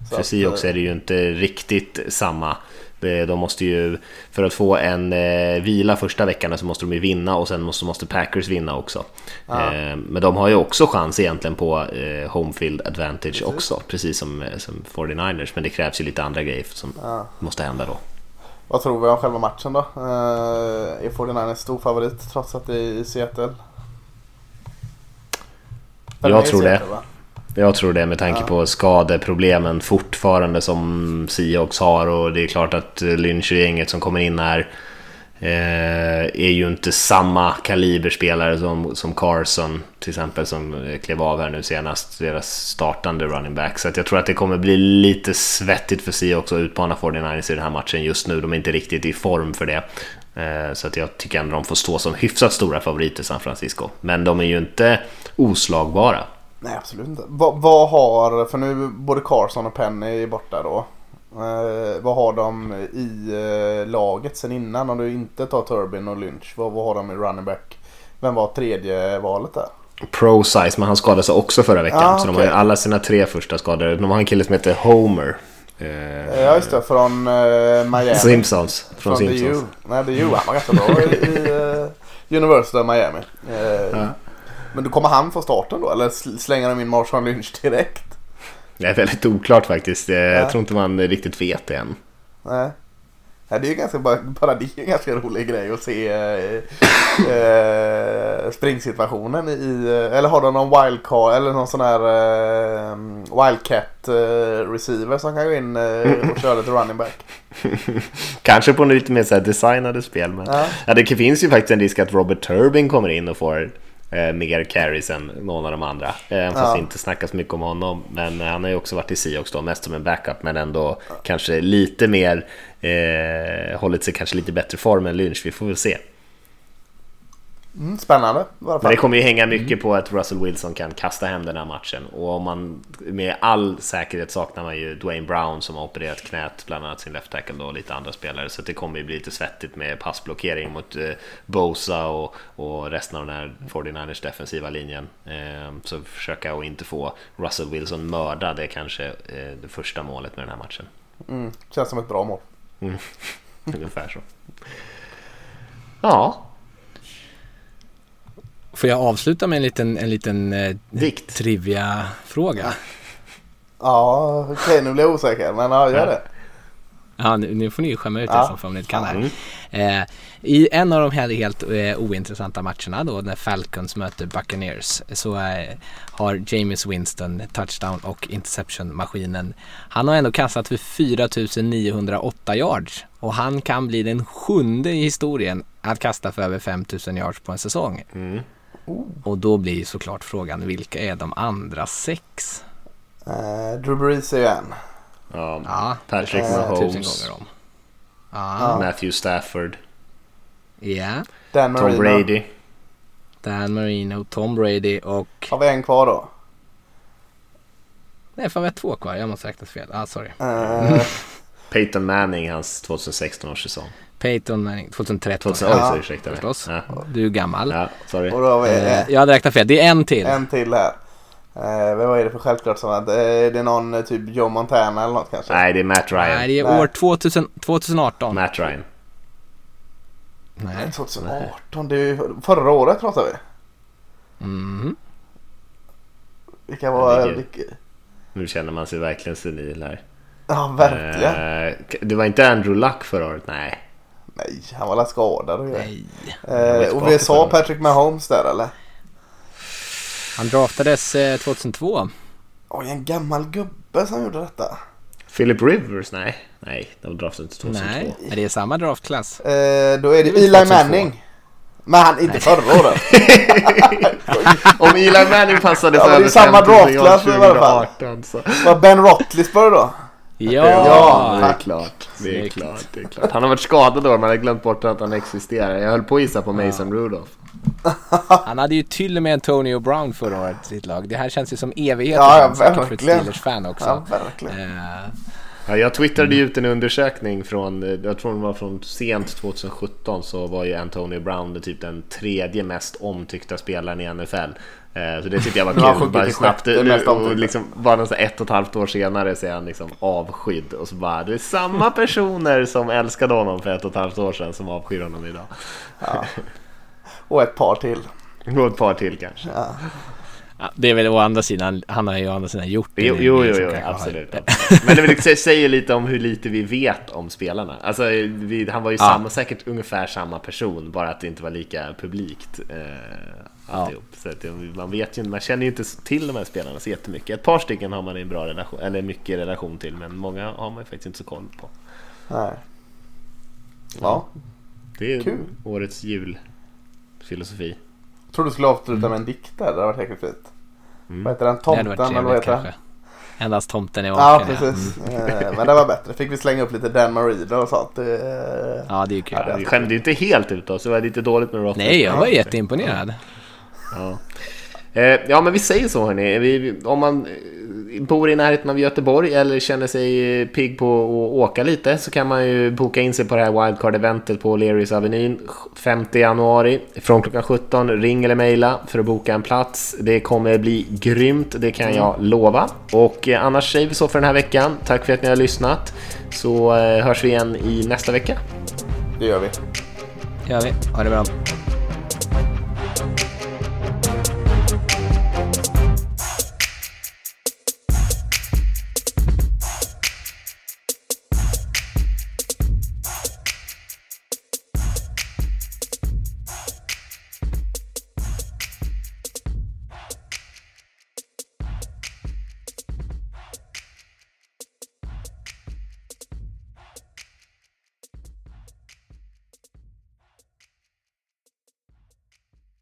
S2: Så
S1: För Seahawks
S2: eh,
S1: är det ju inte riktigt samma. Det- De måste ju, för att få en eh, vila första veckan så måste de ju vinna och sen måste, måste Packers vinna också.
S2: Ja.
S1: Eh, men de har ju också chans egentligen på eh, home field advantage också, precis som, eh, som 49ers. Men det krävs ju lite andra grejer som
S2: Ja.
S1: måste hända då.
S2: Vad tror vi om själva matchen då? Uh, är 49ers stor favorit trots att det är i Seattle?
S1: Jag
S2: Eller är
S1: tror det.
S2: Seattle, va?
S1: Jag tror det med tanke
S2: Ja.
S1: på skadeproblemen fortfarande som Seahawks har och det är klart att Lynch och gänget som kommer in här eh, är ju inte samma kaliberspelare som, som Carson till exempel som klev av här nu senast, deras startande running back. Så jag tror att det kommer bli lite svettigt för Seahawks att utmana 49ers i den här matchen just nu. De är inte riktigt i form för det. Eh, Så att jag tycker ändå de får stå som hyfsat stora favoriter San Francisco. Men de är ju inte oslagbara.
S2: Nej absolut inte. Vad, vad har, för nu både Carson och Penny är borta då. Eh, vad har de i eh, laget sen innan om du inte tar Turbin och Lynch? Vad, vad har de i running back? Vem var tredje valet där?
S1: Pro size, men han skadade sig också förra veckan.
S2: Ah,
S1: Så de har alla sina tre första skador. De har en kille som heter Homer. Eh,
S2: ja just det, från eh, Miami.
S1: Simpsons. Från,
S2: Från The U.
S1: Simpsons.
S2: Nej, The U. Han var ganska bra i, i eh, University of Miami. Eh,
S1: Ja.
S2: Men då kommer han få starten då? Eller sl- slänger de in Marshawn Lynch direkt?
S1: Det är väldigt oklart faktiskt. Eh,
S2: Ja.
S1: Jag tror inte man riktigt vet det än.
S2: Nej. Nej, det är ju ganska, bara, det är en ganska rolig grej att se eh, eh, springsituationen i, eh, eller har de någon wildcard eller någon sån här eh, wildcat eh, receiver som kan gå in eh, och köra lite running back.
S1: Kanske på lite mer så här designade spel. Men...
S2: Ja.
S1: Ja. det finns ju faktiskt en risk att Robert Turbin kommer in och får eh, mer carries än någon av de andra. Eh, fast
S2: Ja.
S1: det inte snackas mycket om honom. Men eh, han har ju också varit i Seahawks då, mest som en backup. Men ändå kanske lite mer, eh, hållit sig kanske lite bättre form än Lynch. Vi får väl se.
S2: Mm, spännande i alla
S1: Men
S2: fall.
S1: det kommer ju hänga mycket på att Russell Wilson kan kasta hem den här matchen. Och om man med all säkerhet saknar man ju Dwayne Brown som har opererat knät, bland annat sin left tackle då, och lite andra spelare. Så det kommer ju bli lite svettigt med passblockering mot eh, Bosa och, och resten av den här 49ers defensiva linjen. Eh, så försöka att inte få Russell Wilson mördad är kanske eh, det första målet med den här matchen.
S2: Mm, känns som ett bra mål.
S1: Ungefär så. Ja,
S3: Får jag avsluta med en liten, en liten eh, trivia-fråga?
S2: Ja, okej nu blir jag osäker men ja, gör det.
S3: Ja, nu, nu får ni ju skämma ut er
S2: Ja.
S3: som ni inte kan här.
S1: Mm.
S3: Eh, I en av de här helt eh, ointressanta matcherna då när Falcons möter Buccaneers så eh, har James Winston touchdown och interception-maskinen. Han har ändå kastat för 4908 yards och han kan bli den sjunde i historien att kasta för över 5000 yards på en säsong.
S1: Mm.
S3: Och då blir ju såklart frågan vilka är de andra sex?
S2: Eh, Drew Brees är ju en.
S1: Ja,
S3: Ja,
S1: Patrick
S3: tusen
S1: Mahomes,
S3: Ja.
S1: Matthew Stafford.
S3: Ja.
S2: Dan Marino.
S1: Tom Brady.
S3: Dan Marino, Tom Brady och...
S2: Har vi en kvar då?
S3: Nej, fan vi har två kvar. Jag måste räkna fel. Ah, sorry.
S2: Uh,
S1: Peyton Manning, hans 2016 års säsong.
S3: Peyton Manning, 2013.
S1: 2000,
S2: Ja.
S1: oj, ursäkta mig.
S3: Förstås.
S1: Ja.
S3: Du är gammal.
S1: ja, sorry.
S2: och då
S3: Eh,
S2: eh,
S3: jag hade räknat fel. Det är en till.
S2: en till här. Eh, vad är det för självklart som att eh, det är någon eh, typ Joe Montana eller något kanske?
S1: Nej, det är Matt Ryan.
S3: Nej, det är
S2: Nej.
S3: år 2000, 2018.
S1: Matt Ryan.
S3: Nej.
S2: 2018, det är ju förra året pratar vi.
S3: Mhm.
S2: Vilka var...
S1: Det
S2: Vilka,
S1: Nu känner man sig verkligen senil här.
S2: ja, verkligen.
S1: Eh, det var inte Andrew Luck förra året? Nej.
S2: Nej, han var väl skadad och.
S3: Nej.
S2: Eh, och vi sa. Patrick Mahomes där eller?
S3: Han draftades eh, 2002.
S2: Oj, en gammal gubbe som gjorde detta.
S1: Philip Rivers? Nej. Nej, de draftade inte 2002.
S3: Nej, är det samma draftklass?
S2: Eh, då är det
S1: Det är
S2: Eli
S1: 2002.
S2: Manning. Men han, inte förra året.
S1: Om Eli Manning passade
S2: Ja,
S1: för
S2: men det är samma
S1: 50 yards
S2: draftklass i alla fall.
S1: 2018 så.
S2: Var Ben Roethlisberger då?
S3: Ja!
S2: Ja,
S1: det är klart. Det är klart, det är klart. Han har varit skadad då, man har glömt bort att han existerar. Jag höll på att gissa på Mason Rudolph.
S3: Han hade ju till och med Antonio Brown förra året i sitt lag. Det här känns ju som evigheter
S2: Ja, ja,
S3: för ett. Steelers-fan också.
S2: Ja, verkligen.
S3: Eh,
S1: Ja, jag twittrade ut en undersökning från, eh, jag tror den var från sent 2017, så var ju Antonio Brown typ den tredje mest omtyckta spelaren i NFL. Eh, Så det tyckte jag var kul.
S2: sjunkit
S1: Bara snabbt, och liksom, bara ett och ett halvt år senare så är han liksom avskydd. Och så bara, det är samma personer som älskade honom för ett och ett halvt år sedan som avskyr honom idag.
S2: Och ett par till.
S1: Och ett par till kanske.
S2: Ja.
S3: Ja, det är väl å andra sidan, han har ju å andra sidan gjort det.
S1: Jo, jo, jo, jo absolut. absolut. Men det vill säga- säger lite om hur lite vi vet om spelarna. Alltså, vi, han var ju
S3: Ja.
S1: samma, säkert ungefär samma person, bara att det inte var lika publikt. Eh, alltihop. Så att, man, vet ju, man känner ju inte till de här spelarna så jättemycket. Ett par stycken har man en bra relation, eller mycket relation till, men många har man ju faktiskt inte så koll på.
S2: Nej. Ja.
S1: Det är
S2: Kul.
S1: årets julfilosofi.
S2: Jag tror du skulle avsluta med en dikt där. Det hade varit jäkligt fint.
S1: Mm.
S2: Vad heter den?
S3: Det
S2: Tomten eller vad heter den?
S3: Endast tomten är
S2: Ja,
S3: vaken.
S2: precis. Eh, Men det var bättre. Fick vi slänga upp lite Dan Marino och sånt. Eh,
S3: Ja, det är ju kul.
S2: Ja, det-
S1: Vi skämde ju inte helt ut oss, det var lite dåligt med Rotten.
S3: Nej, jag var jätteimponerad.
S1: Ja. Eh, ja men vi säger så hörni, vi, om man bor i närheten av Göteborg eller känner sig pigg på att åka lite så kan man ju boka in sig på det här wildcard-eventet på Lerys Avenyn 5 januari från klockan 17. Ring eller mejla för att boka en plats. Det kommer bli grymt, det kan jag lova. Och eh, annars säger vi så för den här veckan. Tack för att ni har lyssnat. Så eh, hörs vi igen i nästa vecka.
S2: Det gör vi.
S3: Gör vi. Ha det bra.